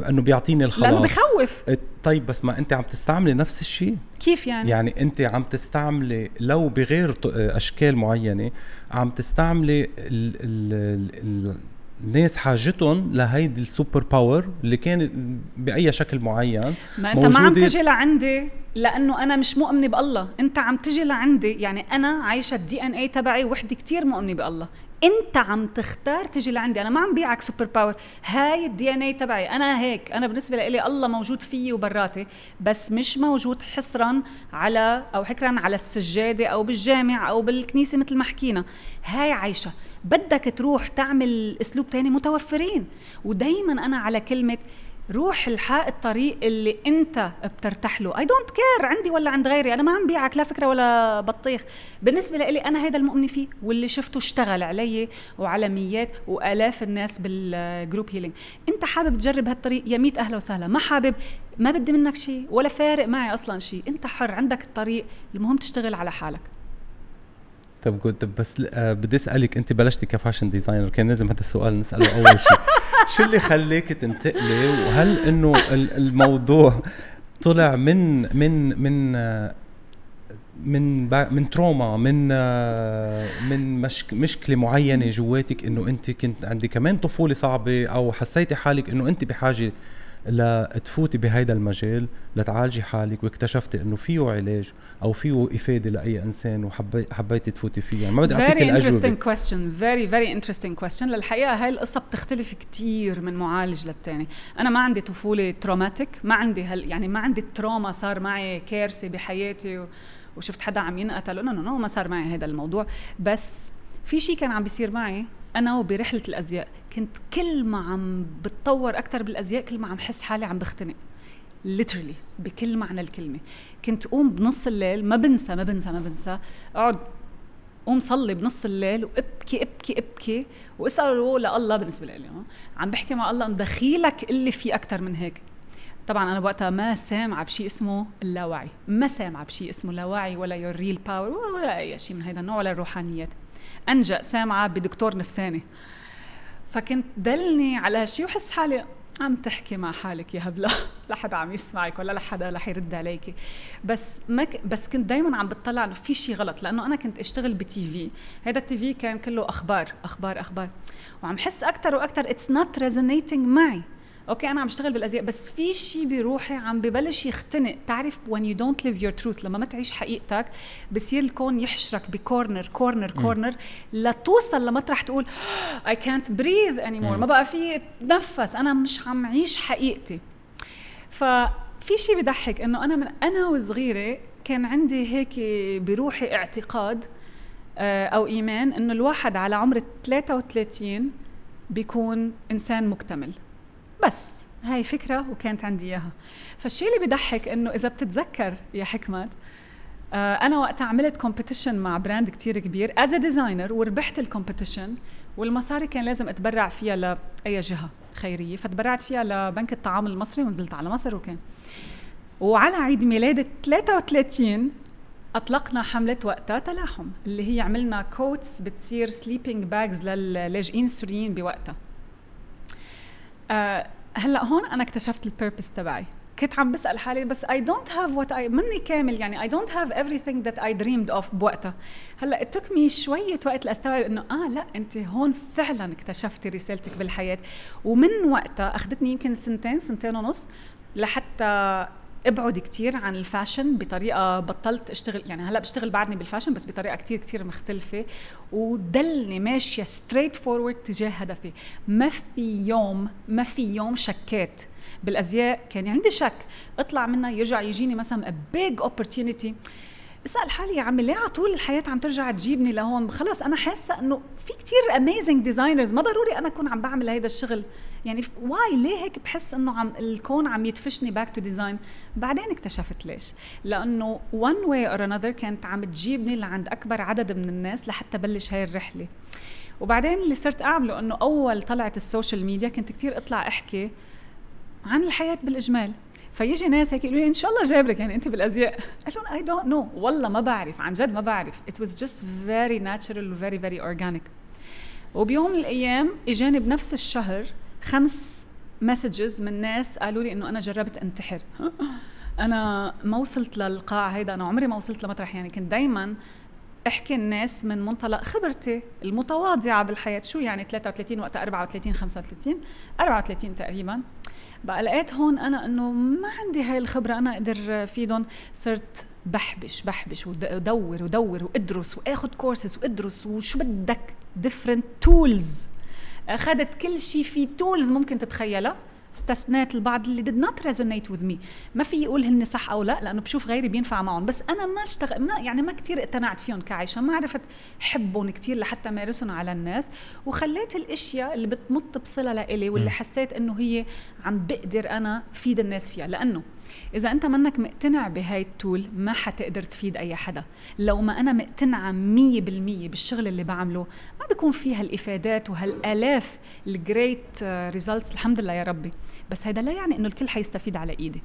انه بيعطيني الخلاص. لأنه بخوف. طيب بس ما أنت عم تستعملي نفس الشيء كيف يعني؟ يعني أنت عم تستعملي لو بغير أشكال معينة عم تستعملي ال ال ال الناس حاجتهم لهيدي ال super power اللي كانت بأي شكل معين ما أنت ما عم تجي لعندي لأنه أنا مش مؤمنة بالله أنت عم تجي لعندي يعني أنا عايشة ال DNA تبعي وحدة كتير مؤمنة بالله. انت عم تختار تجي لعندي. أنا ما عم بيعك super power هاي ال DNA تبعي. أنا هيك. أنا بالنسبة لي الله موجود فيي وبراتي. بس مش موجود حصرا على أو حكرا على السجادة أو بالجامع أو بالكنيسة مثل ما حكينا. هاي عايشة. بدك تروح تعمل أسلوب تاني متوفرين. ودايما أنا على كلمة روح الحق الطريق اللي انت بترتاح له. I don't care عندي ولا عند غيري أنا ما عم بيعك لا فكرة ولا بطيخ. بالنسبة لي أنا هذا المؤمن فيه واللي شفته اشتغل علي وعلى ميات وآلاف الناس بال group healing انت حابب تجرب هالطريق؟ يا ميت أهلا وسهلا. ما حابب؟ ما بدي منك شيء ولا فارق معي أصلا شيء انت حر عندك الطريق المهم تشتغل على حالك. طب good بس آه بدي أسألك أنت بلشتي ك fashion designer كان لازم هذا السؤال نسأله أول شيء [laughs] شو اللي خليك تنتقلي؟ وهل إنه الموضوع طلع من من من من من تروما من من مشك مشكلة معينة جواتك إنه أنت كنت عندي كمان طفولة صعبة أو حسيتي حالك إنه أنت بحاجة لتفوتي بهيدا المجال لتعالجي حالك واكتشفتي إنه فيه علاج أو فيه إفادة لأي إنسان وحبيتي تفوتي فيه يعني ما بدي اعطيك الأجوبة. very interesting question. Very very interesting question. للحقيقة هاي القصة بتختلف كثير من معالج للتاني. أنا ما عندي طفولة traumatic ما عندي هل يعني ما عندي trauma صار معي كارثة بحياتي وشفت حدا عم ينقتل. no no no ما صار معي هذا الموضوع. بس في شيء كان عم بيصير معي. أنا وبرحلة الأزياء كنت كل ما عم بتطور أكثر بالأزياء كل ما عم حس حالي عم بختنق. Literally بكل معنى الكلمة. كنت قوم بنص الليل ما بنسى ما بنسى ما بنسى. أقعد قوم صلي بنص الليل وإبكي إبكي إبكي. واساله لله بالنسبة لي عم بحكي مع الله دخيلك اللي في أكثر من هيك. طبعا أنا وقتها ما سامعة بشيء اسمه اللاوعي. ما سامعة بشيء اسمه لاوعي ولا your real power ولا أي شيء من هذا النوع ولا الروحانيات. أنجق سامعة بدكتور نفساني. فكنت دلني على هالشيء وحس حالي عم تحكي مع حالك يا هبلة. [laughs] لا حدا عم يسمعك ولا لحدا رح يرد عليك. بس ما ك... بس كنت دائما عم بتطلع إنه في شيء غلط لأنه أنا كنت أشتغل ب TV. هذا ال TV كان كله أخبار أخبار أخبار. وعم حس أكثر وأكثر it's not resonating معي. okay أنا عم بشتغل بالأزياء بس في شيء بروحي عم ببلش يختنق. تعرف when you don't live your truth لما ما تعيش حقيقتك بصير الكون يحشرك ب corner corner corner لتوصل لمطرح تقول [gasps] I can't breathe anymore ما بقى في اتنفس أنا مش عم عيش حقيقتي. ففي شيء بضحك إنه أنا من أنا وصغيرة كان عندي هيك بروحي اعتقاد آه، أو إيمان إنه الواحد على عمر 33 بيكون إنسان مكتمل. بس. هاي فكرة وكانت عندي إياها. فالشيء اللي بضحك إنه إذا بتتذكر يا حكمت آه أنا وقتها عملت competition مع brand كتير كبير. as designer وربحت ال competition والمصاري كان لازم أتبرع فيها لأي جهة خيرية. فتبرعت فيها لبنك الطعام المصري ونزلت على مصر وكان. وعلى عيد ميلاد 33 أطلقنا حملة وقتها تلاحم اللي هي عملنا coats بتصير sleeping bags للاجئين السوريين بوقتها. آه هلا هون أنا اكتشفت ال purpose تبعي. كنت عم بسأل حالي بس I don't have what I مني كامل يعني I don't have everything that I dreamed of بوقتها. هلا it took me شوية وقت لاستوعب إنه آه لا أنت هون فعلا اكتشفتي رسالتك بالحياة. ومن وقتها أخذتني يمكن سنتين سنتين ونص لحتى ابعد كتير عن ال fashion بطريقة بطلت اشتغل يعني هلا بشتغل بعدني بال fashion بس بطريقة كتير كتير مختلفة ودلني ماشية straight forward تجاه هدفي. ما في يوم ما في يوم شكيت بالأزياء كان عندي شك اطلع منها يرجع يجيني مثلا big opportunity اسأل حالي يا عمي ليه على طول الحياة عم ترجع تجيبني لهون؟ خلص أنا حاسة إنه في كتير amazing designers ما ضروري أنا أكون عم بعمل هيدا الشغل. يعني why ليه هيك بحس إنه عم الكون عم يدفشني back to design بعدين اكتشفت ليش. لأنه one way or another كانت عم تجيبني لعند أكبر عدد من الناس لحتى بلش هاي الرحلة. وبعدين اللي صرت أعمله إنه أول طلعت ال social media كنت كتير أطلع أحكي عن الحياة بالإجمال. فيجي ناس هيك يقولوا لي إن شاء الله جابرك يعني أنت بالأزياء. قال لهم I don't know والله ما بعرف عن جد ما بعرف. it was just very natural و very very organic وبيوم من الأيام إجاني بنفس الشهر خمس messages من ناس قالوا لي إنه أنا جربت أنتحر. أنا ما وصلت للقاع هيدا أنا عمري ما وصلت لمطرح يعني كنت دائما احكي الناس من منطلق خبرتي المتواضعة بالحياة. شو يعني 33 وقتها 34 35 34 تقريبا. بقى لقيت هون أنا إنه ما عندي هاي الخبرة أنا أقدر فيدهم صرت بحبش بحبش ودور ودور وأدرس واخذ كورسز وأدرس وشو بدك؟ different tools أخذت كل شيء في تولز ممكن تتخيلها. استثنيت البعض اللي did not resonate with me. ما في يقول هن صح أو لا لأنه بشوف غيري بينفع معهم. بس أنا ما اشتغل ما يعني ما كثير اقتنعت فيهم كعايشة ما عرفت حبهم كثير لحتى مارسهم على الناس. وخليت الأشياء اللي بتمط بصلة لإلي واللي حسيت إنه هي عم بقدر أنا فيد الناس فيها. لأنه إذا أنت منك مقتنع بهاي التول ما حتقدر تفيد أي حدا. لو ما أنا مقتنعة 100% بالشغل اللي بعمله ما بيكون فيها الافادات وهالآلاف ال great results الحمد لله يا ربي. بس هذا لا يعني إنه الكل حيستفيد على إيدي.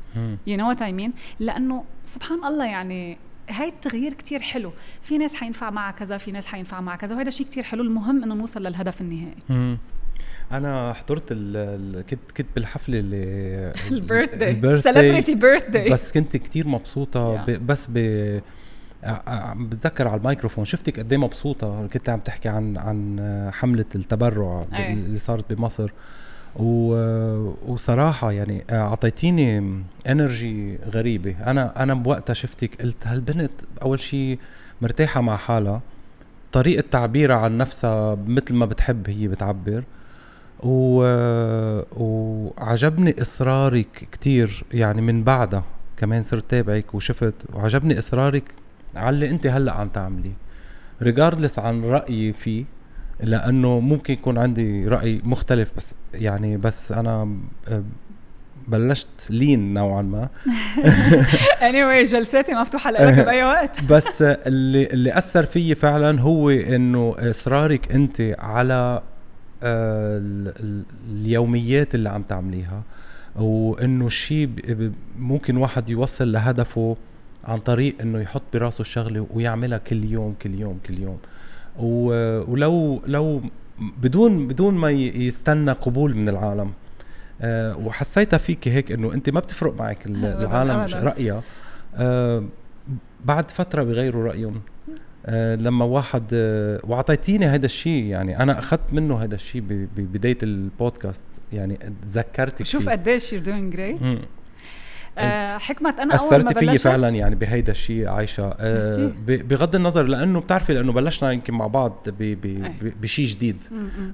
you know what I mean لأنه سبحان الله يعني هاي التغيير كتير حلو. في ناس حينفع معها كذا في ناس حينفع معها كذا وهذا شيء كتير حلو. المهم إنه نوصل للهدف النهائي. أنا حضرت ال... كنت كنت بالحفله اللي ال birthday celebrity birthday بس كنت كتير مبسوطة yeah. ب... بس ب بتذكر على الميكروفون. شفتك قد إيه مبسوطة؟ كنت عم تحكي عن عن حملة التبرع اللي صارت بمصر. و... وصراحة يعني أعطيتيني انرجي غريبة. أنا أنا بوقتها شفتك قلت هالبنت أول شيء مرتاحة مع حالها. طريقة تعبيرها عن نفسها مثل ما بتحب هي بتعبر. و... وعجبني إصرارك كتير يعني من بعدها كمان صرت تابعك وشفت وعجبني إصرارك على اللي أنت هلأ عم تعمليه ريجاردلس عن رأيي فيه لأنه ممكن يكون عندي رأي مختلف بس يعني بس أنا آه، بلشت لين نوعا ما. [laughs] Anyway جلساتي مفتوحة لك بأي وقت. [laughs] بس اللي اللي أثر فيي فعلا هو إنه إصرارك أنت على اليوميات اللي عم تعمليها وإنه الشيء ممكن واحد يوصل لهدفه عن طريق إنه يحط براسه الشغلة ويعملها كل يوم كل يوم كل يوم. ولو لو بدون بدون ما يستنى قبول من العالم. أه وحسيتها فيك هيك إنه أنت ما بتفرق معك [laughs] العالم رأيها. أه بعد فترة بغيروا رأيهم. لما واحد أه وأعطيتيني هذا الشيء يعني أنا أخذت منه هذا الشيء ببدايه البودكاست يعني تذكرتك شوف قديش you doing great آه حكمة أنا أول ما بلشت فعلا يعني بهيدا الشيء عايشة. آه بغض النظر لأنه بتعرفي لأنه بلشنا يمكن مع بعض بشيء جديد.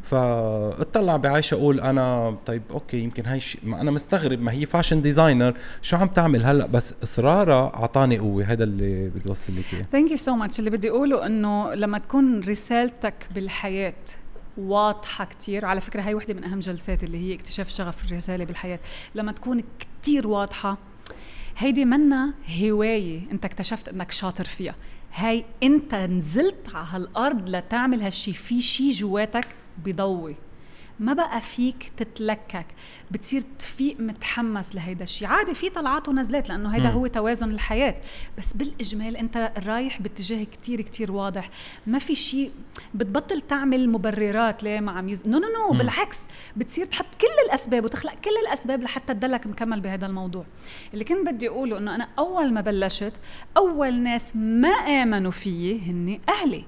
فاطلع بعايشة أقول أنا طيب okay يمكن هاي شيء ما أنا مستغرب ما هي fashion designer شو عم تعمل هلأ؟ بس إصرارها أعطاني قوة. هذا اللي بدي أوصل لك إياه. thank you so much اللي بدي أقوله إنه لما تكون رسالتك بالحياة واضحة كتير على فكرة هاي وحدة من أهم جلسات اللي هي اكتشاف شغف الرسالة بالحياة. لما تكون كتير واضحة هيدي منا هواية انت اكتشفت انك شاطر فيها. هاي انت نزلت على هالأرض لتعمل هالشي في شي جواتك بضوي. ما بقى فيك تتلكك؟ بتصير تفيق متحمس لهيدا الشيء عادي في طلعات ونزلات لأنه هيدا هو توازن الحياة. بس بالإجمال أنت رايح باتجاه كتير كتير واضح. ما في شيء بتبطل تعمل مبررات ليه ما عم يز... no no no بالعكس. بتصير تحط كل الأسباب وتخلق كل الأسباب لحتى تضلك مكمل بهذا الموضوع. اللي كنت بدي أقوله إنه أنا أول ما بلشت أول ناس ما آمنوا فيي هني أهلي.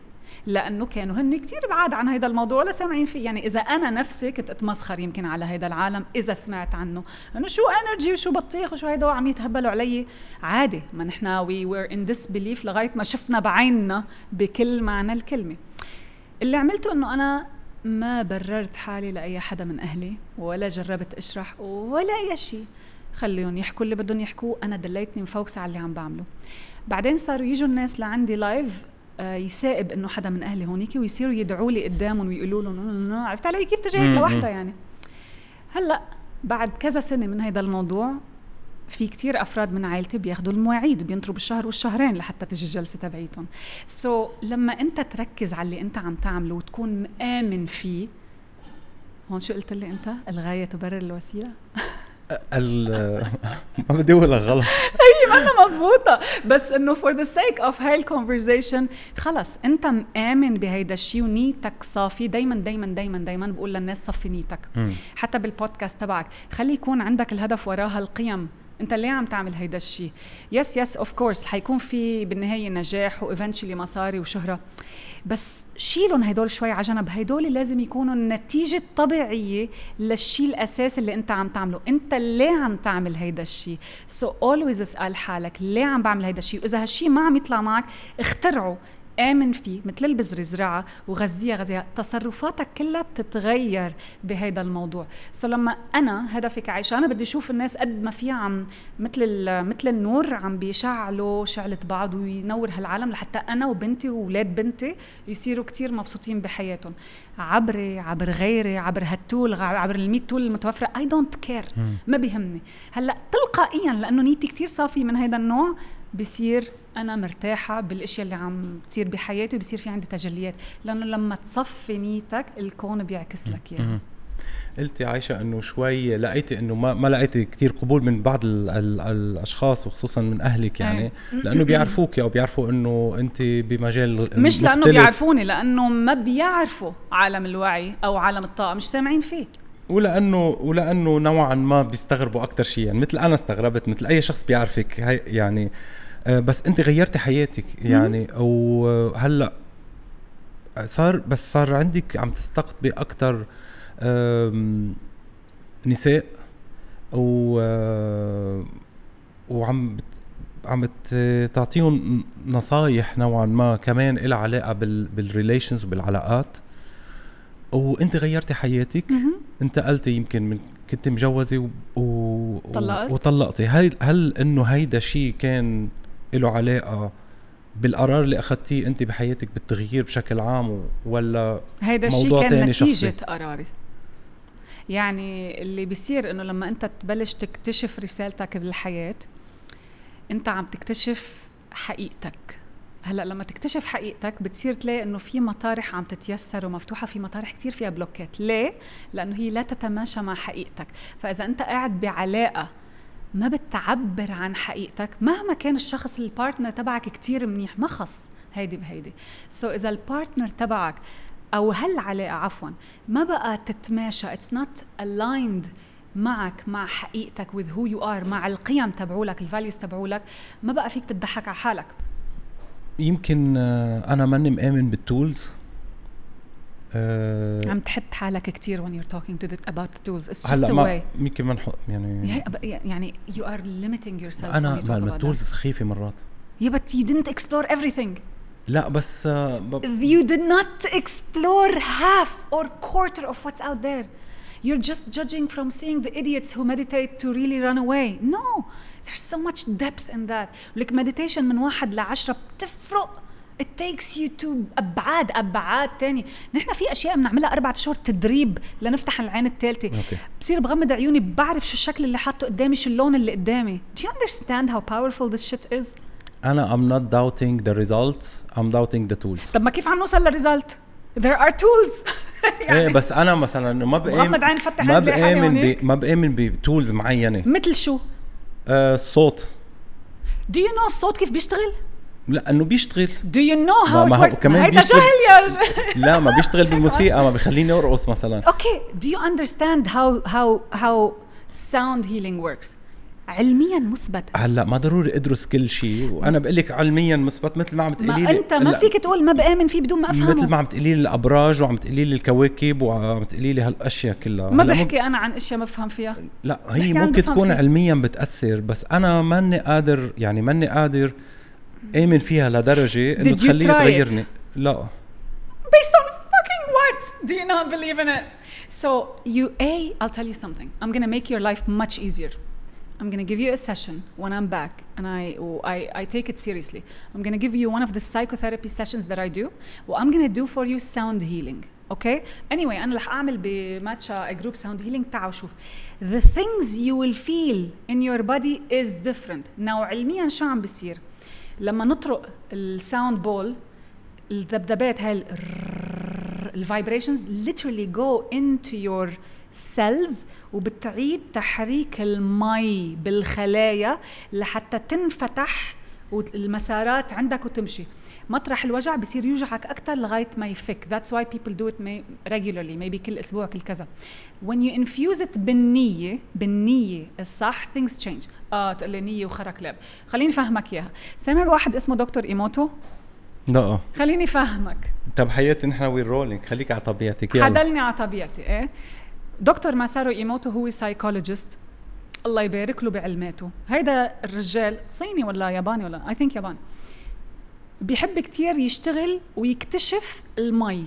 لأنه كانوا هن كثير بعاد عن هذا الموضوع ولا سامعين فيه. يعني إذا أنا نفسي كنت أتمسخر يمكن على هذا العالم إذا سمعت عنه. إنه شو energy وشو بطيخ وشو هيدا عم يتهبلوا علي. عادي ما نحن we were in this belief لغاية ما شفنا بعيننا بكل معنى الكلمة. اللي عملته إنه أنا ما بررت حالي لأي حدا من أهلي ولا جربت أشرح ولا أي شيء خليهم يحكوا اللي بدهم يحكوه أنا دليتني مفوكسة على اللي عم بعمله. بعدين صاروا يجوا الناس لعندي لايف يصادف إنه حدا من أهلي هونيك ويصيروا يدعوا لي قدامهم ويقولوا لهم عرفت علي؟ كيف تجاهك لوحدها يعني؟ هلأ بعد كذا سنة من هذا الموضوع في كتير أفراد من عائلتي بياخذوا المواعيد بينطروا بالشهر والشهرين لحتى تجي الجلسة تبعيتهم. so, لما أنت تركز على اللي أنت عم تعمله وتكون مآمن فيه هون شو قلت لي أنت؟ الغاية تبرر الوسيلة؟ [laughs] [laughs] ما بدي أقول غلط. [laughs] هي ما مزبوطة بس إنه for the sake of هاي ال conversation خلص أنت مآمن بهيدا الشيء ونيتك صافي. دايما دايما دايما دايما بقول للناس صفي نيتك. حتى بالبودكاست تبعك. خلي يكون عندك الهدف وراها القيم. انت ليه عم تعمل هيدا الشيء yes yes of course حيكون في بالنهاية نجاح و eventually مصاري وشهره بس شيلهم هدول شوي على جنب. هدول لازم يكونوا النتيجه الطبيعيه للشيء الاساسي اللي انت عم تعمله. انت ليه عم تعمل هيدا الشيء so always اسأل حالك ليه عم بعمل هيدا الشيء وإذا هالشيء ما عم يطلع معك اخترعه. آمن فيه مثل البذرة زرعها وغذيها غذيها تصرفاتك كلها بتتغير بهذا الموضوع. so لما أنا هدفي كعيشة أنا بدي أشوف الناس قد ما فيها عم مثل مثل النور عم بيشعلوا شعلة بعض وينور هالعالم لحتى أنا وبنتي وأولاد بنتي يصيروا كتير مبسوطين بحياتهم. عبري عبر غيري عبر هال tool عبر ال tool المتوفرة. I don't care ما بيهمني. هلأ تلقائيا لأنه نيتي كتير صافية من هذا النوع بصير أنا مرتاحة بالأشياء اللي عم تصير بحياتي وبصير في عندي تجليات. لأنه لما تصفي نيتك الكون بيعكس لك اياها قلتي عايشة إنه شوي لقيتي إنه ما, ما لقيتي كثير قبول من بعض ال ال الأشخاص وخصوصا من أهلك يعني. إيه. لأنه بيعرفوك أو بيعرفوا إنه أنت بمجال مش لأنه بيعرفوني لأنه ما بيعرفوا عالم الوعي أو عالم الطاقة مش سامعين فيه. ولأنه ولأنه نوعا ما بيستغربوا أكثر شيء يعني. مثل أنا استغربت مثل أي شخص بيعرفك هي يعني بس انت غيرتي حياتك يعني وهلا صار بس صار عندك عم تستقطبي أكثر نساء و آه، وعم بت عم تعطيهم نصايح نوعا ما كمان لها علاقة بال بالريليشنز وبالعلاقات. وانت غيرتي حياتك؟ انتقلتي يمكن من كنت مجوزة و... و... طلقت. وطلقتي. هل هل إنه هيدا شيء كان له علاقة بالقرار اللي اخذتيه أنت بحياتك بالتغيير بشكل عام ولا هيدا الشيء كان نتيجه شخصي. قراري. يعني اللي بيصير إنه لما أنت تبلش تكتشف رسالتك بالحياة أنت عم تكتشف حقيقتك. هلأ لما تكتشف حقيقتك بتصير تلاقي إنه في مطارح عم تتيسر ومفتوحة في مطارح كتير فيها بلوكات. ليه؟ لأنه هي لا تتماشى مع حقيقتك. فإذا أنت قاعد بعلاقة ما بتعبر عن حقيقتك مهما كان الشخص ال partner تبعك كتير منيح ما خص. هيدي بهيدي so so إذا ال partner تبعك أو هالعلاقة عفوا ما بقى تتماشى it's not aligned معك مع حقيقتك with who you are مع القيم تبعولك ال values تبعولك ما بقى فيك تضحك على حالك. يمكن آه، أنا ماني مآمن بال tools عم تحط حالك كثير when you're talking to the, about the tools it's just a way يمكن ما نحط يعني يعني you are limiting yourself انا ما التولز سخيفه مرات yeah but you didn't explore everything لا بس uh, you did not explore half or quarter of what's out there you're just judging from seeing the idiots who meditate to really run away no there's so much depth in that like meditation من واحد لعشرة بتفرق It takes you to أبعاد أبعاد تاني. نحن في أشياء بنعملها أربعة أشهر تدريب لنفتح العين الثالثه. بصير بغمض عيوني بعرف شو الشكل اللي حاطه قدامي شو اللون اللي قدامي. Do you understand how powerful this shit is? أنا I'm not doubting the results. I'm doubting the tools. طب ما كيف عم نوصل لل result there are tools. [laughs] يعني إيه بس أنا مثلا ما بامن عين فتح ما بامن ما بامن ب tools معينة. مثل شو؟ آه الصوت Do you know الصوت كيف بيشتغل؟ لا انه بيشتغل. Know how it works؟ كمان هيدا جهل يا [laughs] لا ما بيشتغل بالموسيقى ما بيخليني أرقص مثلا. okay do you understand how how how sound healing works؟ علميا مثبت. هلأ ما ضروري أدرس كل شيء وأنا بقول لك علميا مثبت مثل ما عم تقولي لي. أنت ما فيك تقول ما بآمن فيه بدون ما أفهمه. مثل ما عم تقولي لي الأبراج وعم تقولي لي الكواكب وعم تقولي لي هالأشياء كلها. ما بحكي أنا عن أشياء ما بفهم فيها. لا هي ممكن تكون فيه. علميا بتأثر بس أنا ماني قادر يعني ماني قادر امن فيها لدرجه انه تخليني تغيرني لا based on fucking what do you not believe in it so you a I'll tell you something I'm gonna make your life much easier I'm to give you a session when I'm back, and I, I, I take it seriously. I'm to give you one of the psychotherapy sessions that I do, Well, I'm to do for you sound healing. Okay? Anyway, أنا رح أعمل بماتشا group sound healing تعالوا شوف. The things you will feel in your body is different. Now علميا شو عم بصير؟ لما نطرق ال sound bowl الذبذبات هاي ال vibrations literally go into your cells وبتعيد تحريك المي بالخلايا لحتى تنفتح والمسارات عندك وتمشي. مطرح الوجع بصير يوجعك أكثر لغاية ما يفك. Why people do it may regularly maybe كل أسبوع كل كذا. When you infuse it بالنية بالنية الصح things change. آه تقول لي نية وخرك لب. خليني فهمك إياها. سامع واحد اسمه دكتور إيموتو؟ لا. خليني فهمك طب حياتي نحن وين rolling خليك على طبيعتك. حدلني على طبيعتي إيه؟ دكتور ماسارو إيموتو هو psychologist الله يبارك له بعلماته. هيدا الرجال صيني ولا ياباني ولا؟ I think ياباني. بيحب كتير يشتغل ويكتشف المي.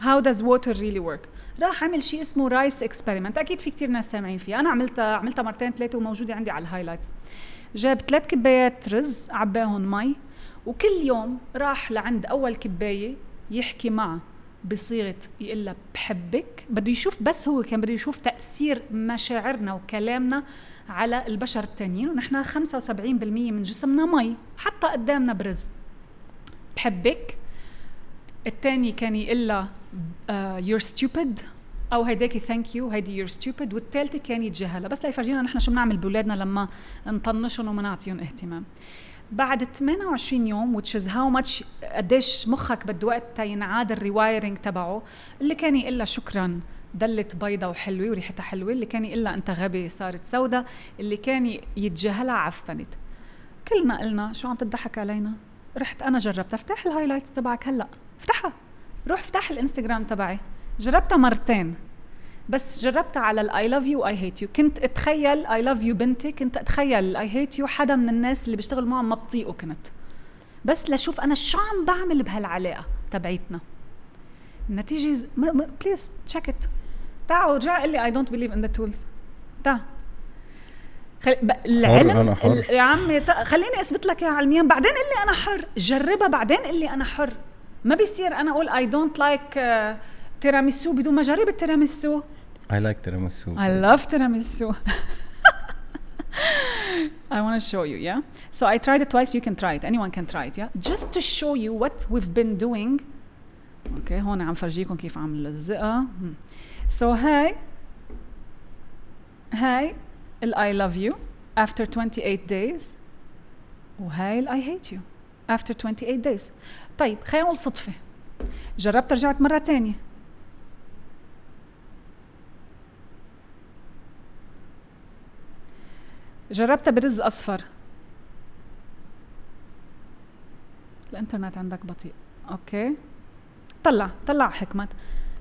how does water really work? راح عمل شيء اسمه rice experiment أكيد في كتير ناس سامعين فيه. أنا عملتها عملتها مرتين ثلاثة وموجودة عندي على ال highlights جاب ثلاث كبايات رز عباهم مي وكل يوم راح لعند أول كباية يحكي معها بصيغة يقول لها بحبك. بده يشوف بس هو كان بده يشوف تأثير مشاعرنا وكلامنا على البشر التانيين. ونحن 75% من جسمنا مي حتى قدامنا برز. بحبك. الثاني كان يقول لها you're stupid أو هيداكي thank you هيدي you're stupid والثالثه كان يتجاهلها. بس ليفرجينا نحن شو بنعمل بأولادنا لما نطنشهم وما نعطيهم اهتمام. بعد 28 يوم which is how much قديش مخك بده وقت ينعاد ال rewiring تبعه اللي كان يقول شكرا ضلت بيضة وحلوة وريحتها حلوة. اللي كان يقول لها أنت غبي صارت سودة اللي كان يتجاهلها عفنت. كلنا قلنا شو عم تضحك علينا؟ رحت أنا جربت افتح ال highlights تبعك هلأ. افتحها. روح افتح الانستغرام تبعي. جربتها مرتين. بس جربتها على ال I love you I hate you كنت أتخيل I love you بنتي كنت أتخيل I hate you حدا من الناس اللي بيشتغل معهم ما بطيقه كنت. بس لشوف أنا شو عم بعمل بهالعلاقة تبعيتنا. النتيجة please check it تعالوا رجع قال لي I don't believe in the tools تعال العلم أنا حر. يا عمي خليني أثبت لك اياها علميا بعدين قل لي أنا حر جربها بعدين قل لي أنا حر ما بيصير أنا أقول اي دونت لايك تيراميسو بدون ما أجرب التيراميسو I like tiramisu. I love tiramisu. [laughs] I want to show you, yeah? So I tried it twice, you can try it. Anyone can try it, yeah? Just to show you what we've been doing. أوكي هون عم فرجيكم كيف عم نلزقها. So هاي هاي ال I love you after 28 days. وهاي ال I hate you after 28 days. طيب خلينا نقول صدفة. جربت رجعت مرة تانية. جربتها برز أصفر. الإنترنت عندك بطيء. okay. طلع طلع حكمت.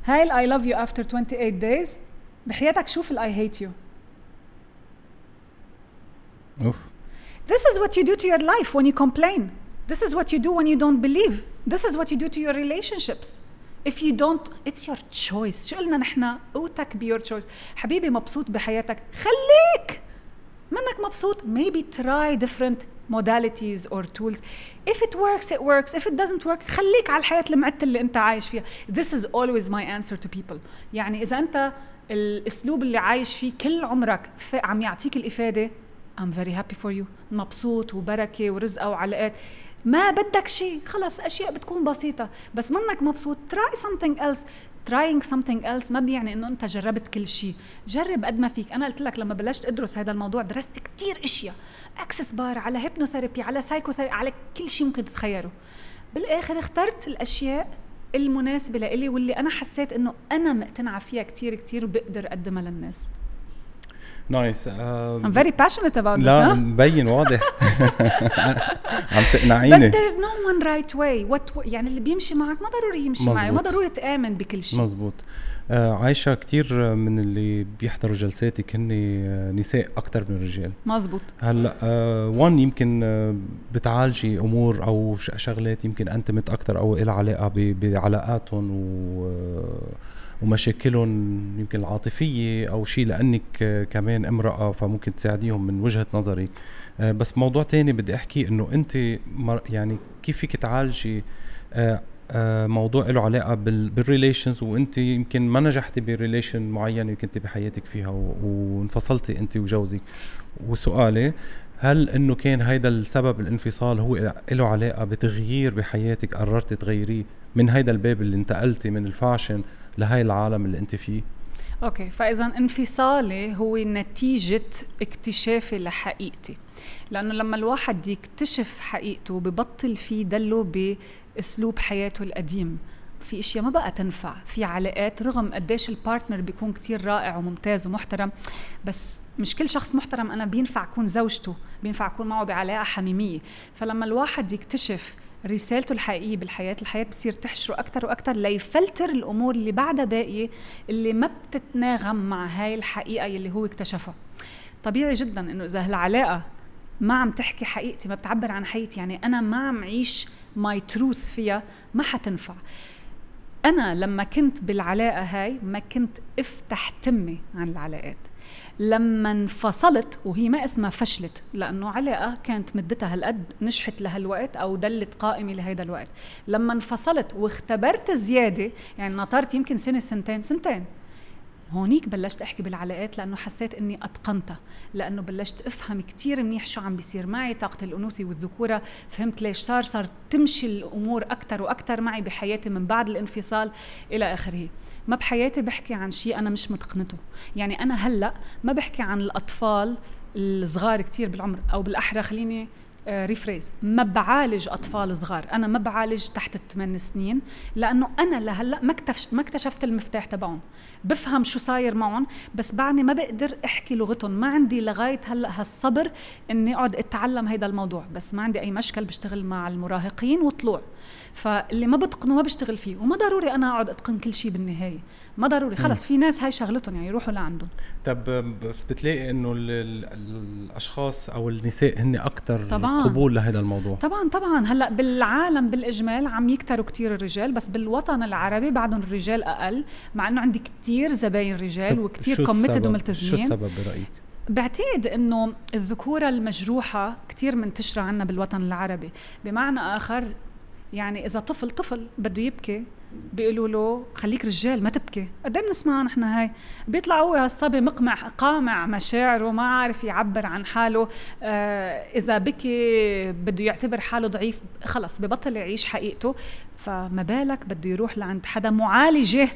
هاي ال I love you after 28 days بحياتك شوف ال I hate you اوف This is what you do to your life when you complain. This is what you do when you don't believe. This is what you do to your relationships. If you don't, it's your choice. شو قلنا نحن؟ قوتك be your choice. حبيبي مبسوط بحياتك، خليك منك مبسوط maybe try different modalities or tools if it works it works if it doesn't work خليك على الحياة المعتة اللي انت عايش فيها this is always my answer to people يعني إذا أنت الأسلوب اللي عايش فيه كل عمرك عم يعطيك الإفادة I'm very happy for you. مبسوط وبركة ورزقة وعلاقات ما بدك شيء خلص أشياء بتكون بسيطة. بس منك مبسوط. Try something else. Trying something else ما بيعني إنه أنت جربت كل شيء جرب قد ما فيك. أنا قلت لك لما بلشت أدرس هذا الموضوع درست كثير أشياء. access bar على hypnotherapy على psychotherapy على كل شيء ممكن تتخيله. بالآخر اخترت الأشياء المناسبة لإلي واللي أنا حسيت إنه أنا مقتنعة فيها كثير كثير وبقدر أقدمها للناس. نايس I'm very passionate about لا this مبين واضح. [laughs] عم بس تقنعيني. There is no one right way. What يعني اللي بيمشي معك ما ضروري يمشي معي ما. ضروري تآمن بكل شيء. مزبوط آه عايشة كتير من اللي بيحضروا جلساتك هن آه، نساء أكتر من الرجال مزبوط هلأ آه وان يمكن آه بتعالجي أمور أو ش- شغلات يمكن انتمت أكثر أو لها علاقة ب- بعلاقاتهم و آه، ومشاكلهم يمكن العاطفية أو شيء لأنك كمان امرأة فممكن تساعديهم من وجهة نظرك. آه، بس موضوع تاني بدي أحكي إنه أنت يعني كيف فيك تعالجي آه، آه، موضوع له علاقة بال- بال relations وأنت يمكن ما نجحتي ب relation معينة كنت بحياتك فيها وانفصلتي أنت وجوزك. وسؤالي هل إنه كان هيدا السبب الانفصال هو له علاقة بتغيير بحياتك قررت تغيريه من هيدا الباب اللي انتقلتي من ال fashion لهي العالم اللي انت فيه. okay فاذا انفصالي هو نتيجة اكتشافي لحقيقتي. لأنه لما الواحد يكتشف حقيقته ببطل فيه يضله بأسلوب حياته القديم في إشياء ما بقى تنفع. في علاقات رغم قديش ال partner بيكون كتير رائع وممتاز ومحترم بس مش كل شخص محترم. أنا بينفع أكون زوجته بينفع أكون معه بعلاقة حميمية. فلما الواحد يكتشف رسالته الحقيقية بالحياة الحياة بتصير تحشره أكثر وأكثر ليفلتر الأمور اللي بعدها باقيه اللي ما بتتناغم مع هاي الحقيقة اللي هو اكتشفها. طبيعي جدا إنه إذا العلاقه ما عم تحكي حقيقتي ما بتعبر عن حقيقتي يعني أنا ما عم عيش my truth فيها ما حتنفع. أنا لما كنت بالعلاقة هاي ما كنت أفتح تمي عن العلاقات. لما انفصلت وهي ما اسمها فشلت لأنه علاقه كانت مدتها هالقد نجحت لهالوقت أو دلت قائمة لهيدا الوقت. لما انفصلت واختبرت زيادة يعني نطرت يمكن سنة سنتين سنتين. هونيك بلشت أحكي بالعلاقات لأنه حسيت إني أتقنتها لأنه بلشت أفهم كتير منيح شو عم بيصير معي طاقة الأنوثة والذكورة فهمت ليش صار صار تمشي الأمور أكثر وأكثر معي بحياتي من بعد الانفصال إلى آخره. ما بحياتي بحكي عن شيء أنا مش متقنته. يعني أنا هلأ ما بحكي عن الأطفال الصغار كتير بالعمر أو بالأحرى خليني ريفريز ما بعالج أطفال صغار. أنا ما بعالج تحت الثمان سنين لأنه أنا لهلأ ما ما اكتشفت المفتاح تبعهم. بفهم شو صاير معهم بس بعدني ما بقدر أحكي لغتهم. ما عندي لغاية هلأ هالصبر إني أقعد أتعلم هيدا الموضوع بس ما عندي أي مشكل بشتغل مع المراهقين وطلوع. فاللي ما بتقنه ما بشتغل فيه وما ضروري أنا أقعد أتقن كل شيء بالنهاية. ما ضروري خلص في ناس هاي شغلتهم يعني يروحوا لعندهم. طب بس بتلاقي إنه الأشخاص أو النساء هن أكثر قبول لهذا الموضوع؟ طبعا طبعا. هلأ بالعالم بالإجمال عم يكتروا كثير الرجال بس بالوطن العربي بعدهم الرجال أقل مع إنه عندي كثير زباين رجال وكثير كوميتد وملتزمين شو السبب برأيك؟ بعتقد إنه الذكورة المجروحة كثير منتشرة عنا بالوطن العربي. بمعنى آخر يعني إذا طفل طفل بده يبكي بيقولوا له خليك رجال ما تبكي. قد إيه بنسمع نحن هاي؟ بيطلع هو هالصبي مقمع قامع مشاعره ما عارف يعبر عن حاله. آه إذا بكي بده يعتبر حاله ضعيف خلص ببطل يعيش حقيقته. فما بالك بده يروح لعند حدا معالجة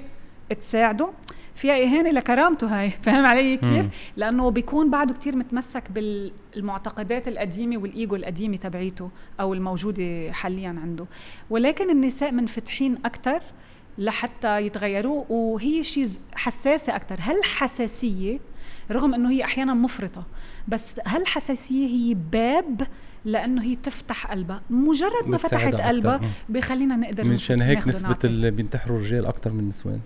تساعده. فيها إهانة لكرامته هاي [laughs] فاهم علي كيف؟ لأنه بيكون بعده كتير متمسك بالمعتقدات القديمة والإيجو القديمة تبعيته أو الموجودة حاليا عنده. ولكن النساء منفتحين أكثر لحتى يتغيروا وهي شيء حساسة أكثر هل حساسية؟ رغم إنه هي أحيانا مفرطة بس هل حساسية هي باب لأنه هي تفتح قلبها؟ مجرد ما فتحت قلبها بخلينا نقدر مشان هيك نسبة اللي بينتحروا الرجال أكثر من النسوان.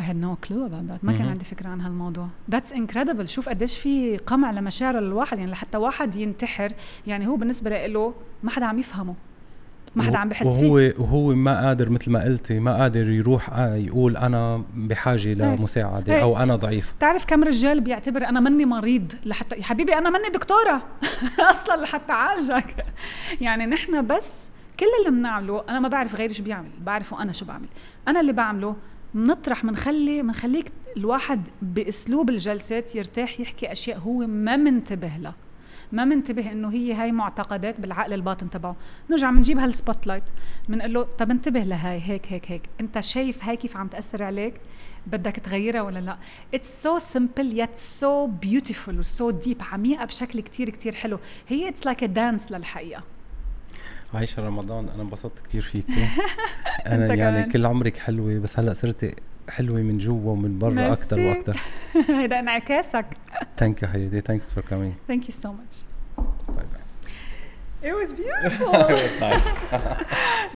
I had no clue about that. ما كان عندي فكرة عن هالموضوع. That's incredible. شوف قديش في قمع لمشاعر الواحد. يعني لحتى واحد ينتحر يعني هو بالنسبة له ما حدا عم يفهمه. ما حدا عم بحس وهو فيه. وهو ما قادر مثل ما قلتي ما قادر يروح يقول أنا بحاجة لمساعدة هي. أو أنا ضعيف. بتعرف كم رجال بيعتبر أنا مني مريض لحتى يا حبيبي أنا مني دكتورة. [laughs] أصلا لحتى اعالجك يعني نحن بس كل اللي بنعمله أنا ما بعرف غيري شو بيعمل. بعرفه أنا شو بعمل. أنا اللي بعمله بنطرح بنخلي بنخليك الواحد بأسلوب الجلسات يرتاح يحكي أشياء هو ما منتبه لها. ما منتبه إنه هي هاي معتقدات بالعقل الباطن تبعه. نرجع بنجيب هال spotlight بنقول له طب انتبه لهاي هيك هيك هيك. أنت شايف هاي كيف عم تأثر عليك؟ بدك تغيرها ولا لا؟ it's so simple yet so beautiful و so deep عميقة بشكل كتير كتير حلو. هي it's like a dance للحقيقة. عايشة رمضان أنا انبسطت كثير فيكي [laughs] أنا يعني كل عمرك حلوة بس هلأ صرتي حلوة من جوا ومن برا أكثر وأكثر هيدا انعكاسك. thank you حياتي thanks for coming thank you so much bye bye It was beautiful. [laughs] it was nice. [laughs]